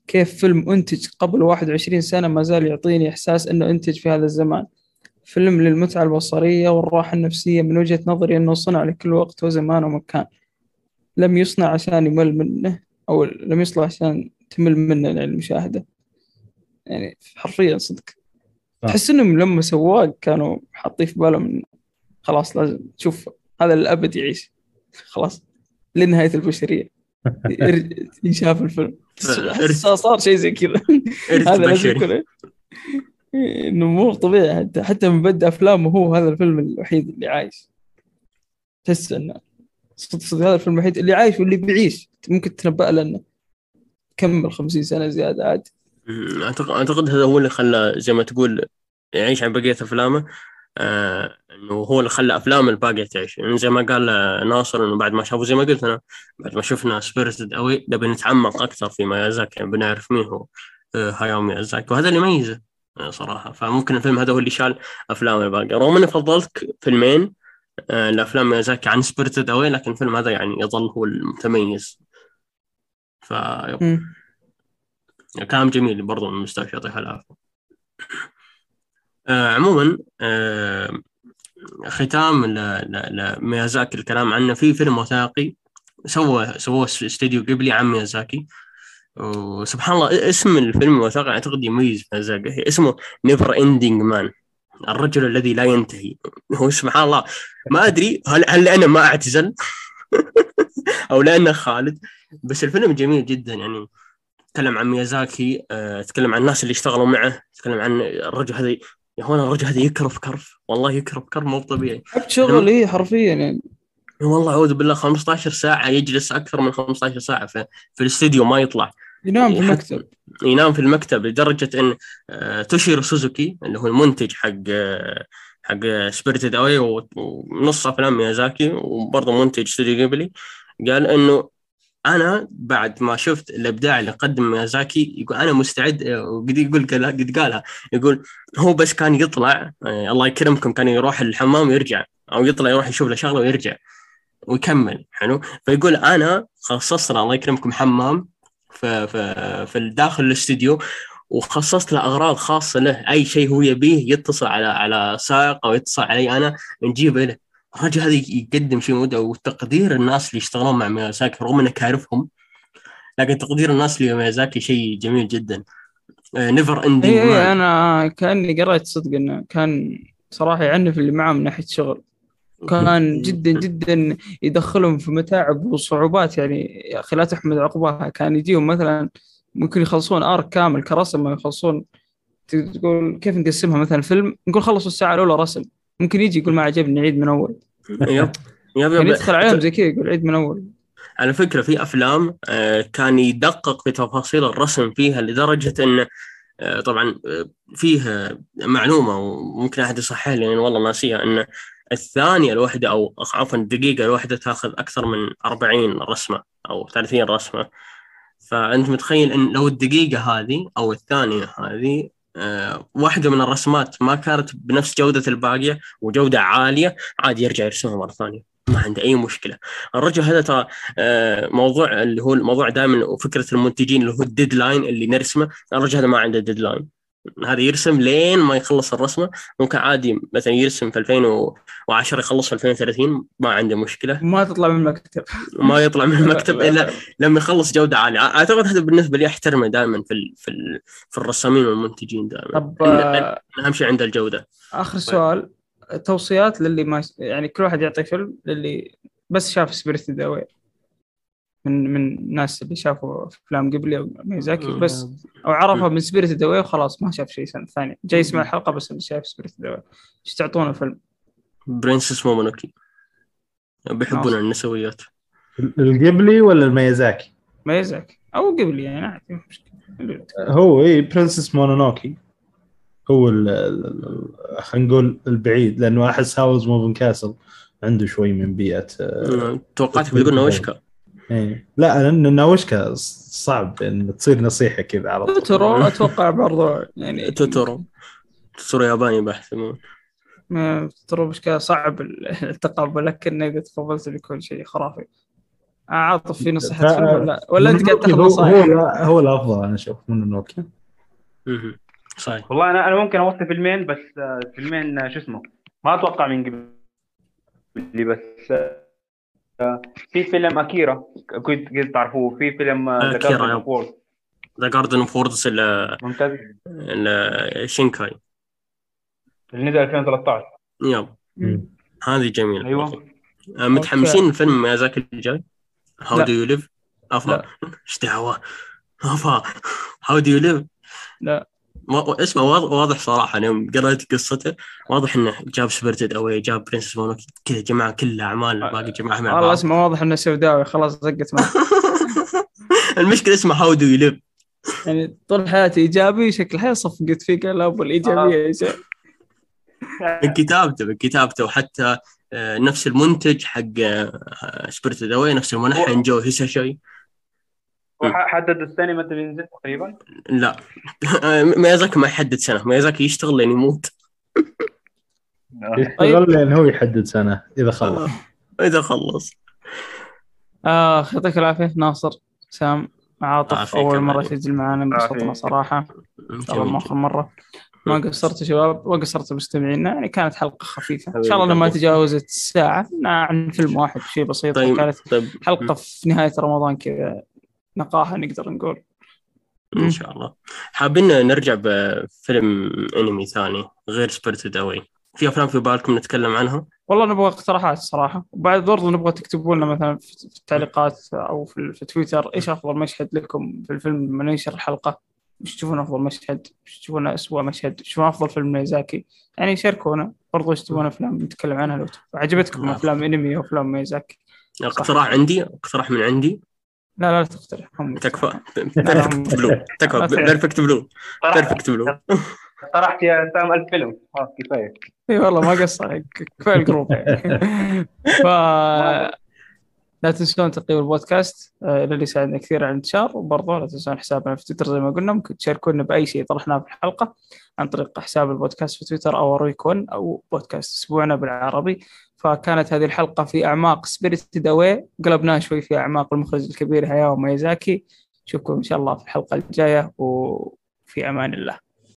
كيف فيلم أنتج قبل 21 سنة ما زال يعطيني إحساس إنه أنتج في هذا الزمان. فيلم للمتعة البصرية والراحة النفسية من وجهة نظري أنه صنع لكل وقت وزمان ومكان. لم يصنع عشان يمل منه أو لم يصنع عشان تمل منه المشاهدة. يعني حرفيا صدق. صح. تحس إنهم لما سواه كانوا حاطين في بالهم خلاص لازم تشوف هذا الأبد يعيش. خلاص. لنهاية البشرية. [laughs] ير- ينشاف الفيلم. صار شيء زي كذا. هذا لازم يكون. إنه مو طبيعي حتى حتى من بدء أفلامه هو هذا الفيلم الوحيد اللي عايش. تحس إنه صدق صدق هذا الفيلم الوحيد اللي عايش واللي بيعيش. ممكن تنبأ لنا كمل 50 سنة زيادة عادي. اعتقد أعتقد هذا هو اللي خلى زي ما تقول يعيش عن بقية أفلامه. آه إنه هو اللي خلى أفلام الباقيه تعيش. يعني زي ما قال ناصر إنه بعد ما شافوا زي ما قلت أنا بعد ما شفنا Spirited Away نبي نتعمق أكثر في ميازاكي يعني بنعرف مين هو. آه هاياو ميازاكي. وهذا اللي يميزه. صراحة. فممكن الفيلم هذا هو اللي شال أفلام الباقيه رغم أني فضلت فيلمين آه لأفلام ميازاكي عن Spirited Away لكن الفيلم هذا يعني يظل هو المتميز. ف. كلام جميل برضو من مستشفى يعطيها العافية. آه عموما آه ختام لميازاكي الكلام عنه. في فيلم وثائقي سوى سووه استوديو قبلي عن ميازاكي. وسبحان الله اسم الفيلم الوثائقي أعتقد يميز ميازاكي اسمه Never-Ending Man الرجل الذي لا ينتهي. هو سبحان الله ما أدري هل هل لأنه ما اعتزل؟ [laughs] أو لأنه خالد. بس الفيلم جميل جدا. يعني تكلم عن ميازاكي آه، تكلم عن الناس اللي اشتغلوا معه تكلم عن الرجل هذا يا هون الرجل هذا يكرف كرف. والله يكرف كرف مو طبيعي. شغل إيه حرفيا يعني. والله أعوذ بالله 15 ساعة يجلس أكثر من 15 ساعة في, في الاستديو ما يطلع. ينام في المكتب. ينام في المكتب لدرجة إن آه، توشيرو سوزوكي اللي هو المنتج حق آه، حق Spirited Away ونص أفلام ميازاكي وبرضه منتج استوديو جيبلي قال إنه أنا بعد ما شفت الإبداع اللي قدم ميازاكي يقول أنا مستعد آه، وقد يقول قد قالها. يقول هو بس كان يطلع الله يكرمكم كان يروح الحمام ويرجع أو يطلع يروح يشوف له شغلة ويرجع. ويكمل حلو؟ فيقول أنا خصصت له الله يكرمكم حمام في في في داخل الاستديو وخصصت له أغراض خاصة له أي شيء هو يبيه يتصل على على سائق أو يتصل علي أنا نجيبه له. الرجل هذا يقدم شيء مدة وتقدير الناس اللي يشتغلون مع ميازاكي رغم انك عارفهم لكن تقدير الناس لميازاكي شيء جميل جدا. Never-Ending اي أنا كأني قريت صدق إنه كان صراحة يعنف اللي معاه من ناحية شغل. كان [laughs] جدا جدا يدخلهم في متاعب وصعوبات. يعني يا أخي لا تحمد عقباها. كان يجيهم مثلا ممكن يخلصون ارك كامل كرسم ما يخلصون. تقول كيف نقسمها؟ مثلا فيلم نقول خلصوا الساعة الأولى رسم. ممكن يجي يقول ما عجبني عيد من أول. يب يب يعني يب يدخل عليهم زي كذا يقول عيد من أول. على فكرة في أفلام آه، كان يدقق في تفاصيل الرسم فيها لدرجة أن آه، طبعا آه، فيه معلومة وممكن أحد يصحح لي لأن والله ناسيها أن الثانية الواحدة أو عفوا الدقيقة الواحدة تأخذ أكثر من 40 رسمة أو 30 رسمة. فأنت متخيل أن لو الدقيقة هذه أو الثانية هذه آه، واحدة من الرسمات ما كانت بنفس جودة الباقية وجودة عالية عادي يرجع يرسمها مرة ثانية ما عنده أي مشكلة. الرجل هذا ترى آه، موضوع اللي هو الموضوع دائما وفكرة المنتجين اللي هو ال deadline اللي نرسمه الرجل هذا ما عنده deadline. هذا يرسم لين ما يخلص الرسمة. ممكن عادي مثلا يرسم في 2010 يخلص في 2030 ما عنده مشكلة. ما تطلع من المكتب. ما يطلع من [laughs] المكتب إلا لما يخلص جودة عالية. أعتقد هذا بالنسبة لي أحترمه دائما في ال في ال في الرسامين والمنتجين دائما. طب أهم شيء عنده الجودة. آخر سؤال توصيات للي ما يعني كل واحد يعطي فيلم للي بس شاف Spirited Away من من الناس اللي شافوا أفلام قبلي أو ميزاكي بس أو عرفها من Spirited Away وخلاص ما شاف شيء سنة ثانية. جاي يسمع الحلقة بس اللي شاف سبيريت داوي إيش تعطونا فيلم؟ Princess Mononoke بيحبون. النسويات. القبلي ولا الميازاكي؟ ميزاكي. أو قبلي يعني عادي مش مشكلة. هو اي Princess Mononoke هو ال- ال- ال- خلينا نقول البعيد لأنه احس Howl's Moving Castle عنده شوي من بيئة آه، توقعتك بتقول نوشكا إيه. لا لأن ناوشكا صعب إن تصير نصيحة كذا على طول. توتورو أتوقع برضو يعني [laughs] توتورو. توتورو ياباني بحث توتورو مشكلة صعب التقبل لكن اذا تقبلت بيكون شيء خرافي. عاطف في نصيحة ف- ولا ولا انت قاعد تاخذ نصائح؟ هو, هو الافضل أنا أشوف من نوكيا. صحيح. والله أنا أنا ممكن أوصي فيلمين بس آه، فيلمين آه، شو اسمه؟ ما أتوقع من قبل لي بس آه، في فيلم اكيرا كنت كنت تعرفوه. في فيلم Garden yep. of Words. The Garden of Words ممتاز. شينكاي. اللي نزل 2013 yep مم. هذه جميلة. أيوه. آه، متحمسين لفيلم ميازاكي الجاي؟ How. Do you live أفا. إيش دعوة؟ أفا. How do you live لا. اسمه واضح, واضح صراحة أنا يوم قرأت قصته واضح إنه جاب Spirited Away جاب Princess Mononoke كذا جمع كل أعمال باقي جمعها مع والله اسمه واضح إنه سوداوي خلاص زقت معه. [laughs] المشكلة اسمه How do you يعني طول حياتي إيجابي شكل حياة صفقت فيه قال أبو الإيجابية يا شيخ من كتابته من كتابته وحتى آه، نفس المنتج حق Spirited Away نفس الملحن جو هيساشي حدد السنة متى بينزل تقريبا؟ لا. [laughs] ميازاكي ما يحدد سنة. ميازاكي يشتغل لين يموت. يشتغل لأن هو يحدد سنة إذا خلص. إذا خلص. اخ يعطيك العافية. ناصر سام عاطف أول مرة. تسجل معنا انبسطنا. صراحة. ان شاء الله. ما آخر مرة. ما قصرت يا شباب؟ وقصرت مستمعينا؟ يعني كانت حلقة خفيفة. إن شاء الله لما. تجاوزت الساعة عن فيلم واحد شيء بسيط طيب كانت طيب. حلقة في نهاية رمضان كذا. نقاهة نقدر نقول. إن شاء الله. حابين نرجع بفيلم أنمي ثاني غير سبيرتد اوي في أفلام في بالكم نتكلم عنها؟ والله نبغى اقتراحات صراحة. وبعد برضو نبغى تكتبوا لنا مثلا في التعليقات أو في, في تويتر إيش أفضل مشهد لكم في الفيلم لما ننشر الحلقة؟ إيش تشوفون أفضل مشهد؟ إيش تشوفون اسوء مشهد؟ إيش تشوفون أفضل فيلم ميزاكي؟ يعني شاركونا. برضو إيش تبون أفلام نتكلم عنها لو. عجبتكم نعم. أفلام أنمي أو أفلام ميزاكي؟ اقتراح عندي؟ اقتراح من عندي؟ لا لا لا تقترح تكفى. Perfect Blue تكفى. Perfect Blue Perfect Blue طرحت يا سام ألف فيلم. خلاص كفايه إي والله ما قصر. ك- كفاية ال group. يعني [laughs] ف لا تنسون تقييم البودكاست. آه، اللي يساعدنا كثير على الانتشار. وبرضه لا تنسون حسابنا في تويتر زي ما قلنا. ممكن تشاركونا بأي شيء طرحناه في الحلقة عن طريق حساب البودكاست في تويتر أو رويكون أو بودكاست أسبوعنا بالعربي. فكانت هذه الحلقة في أعماق Spirited Away قلبناها شوي في أعماق المخرج الكبير هياو مايزاكي نشوفكم إن شاء الله في الحلقة الجاية وفي أمان الله.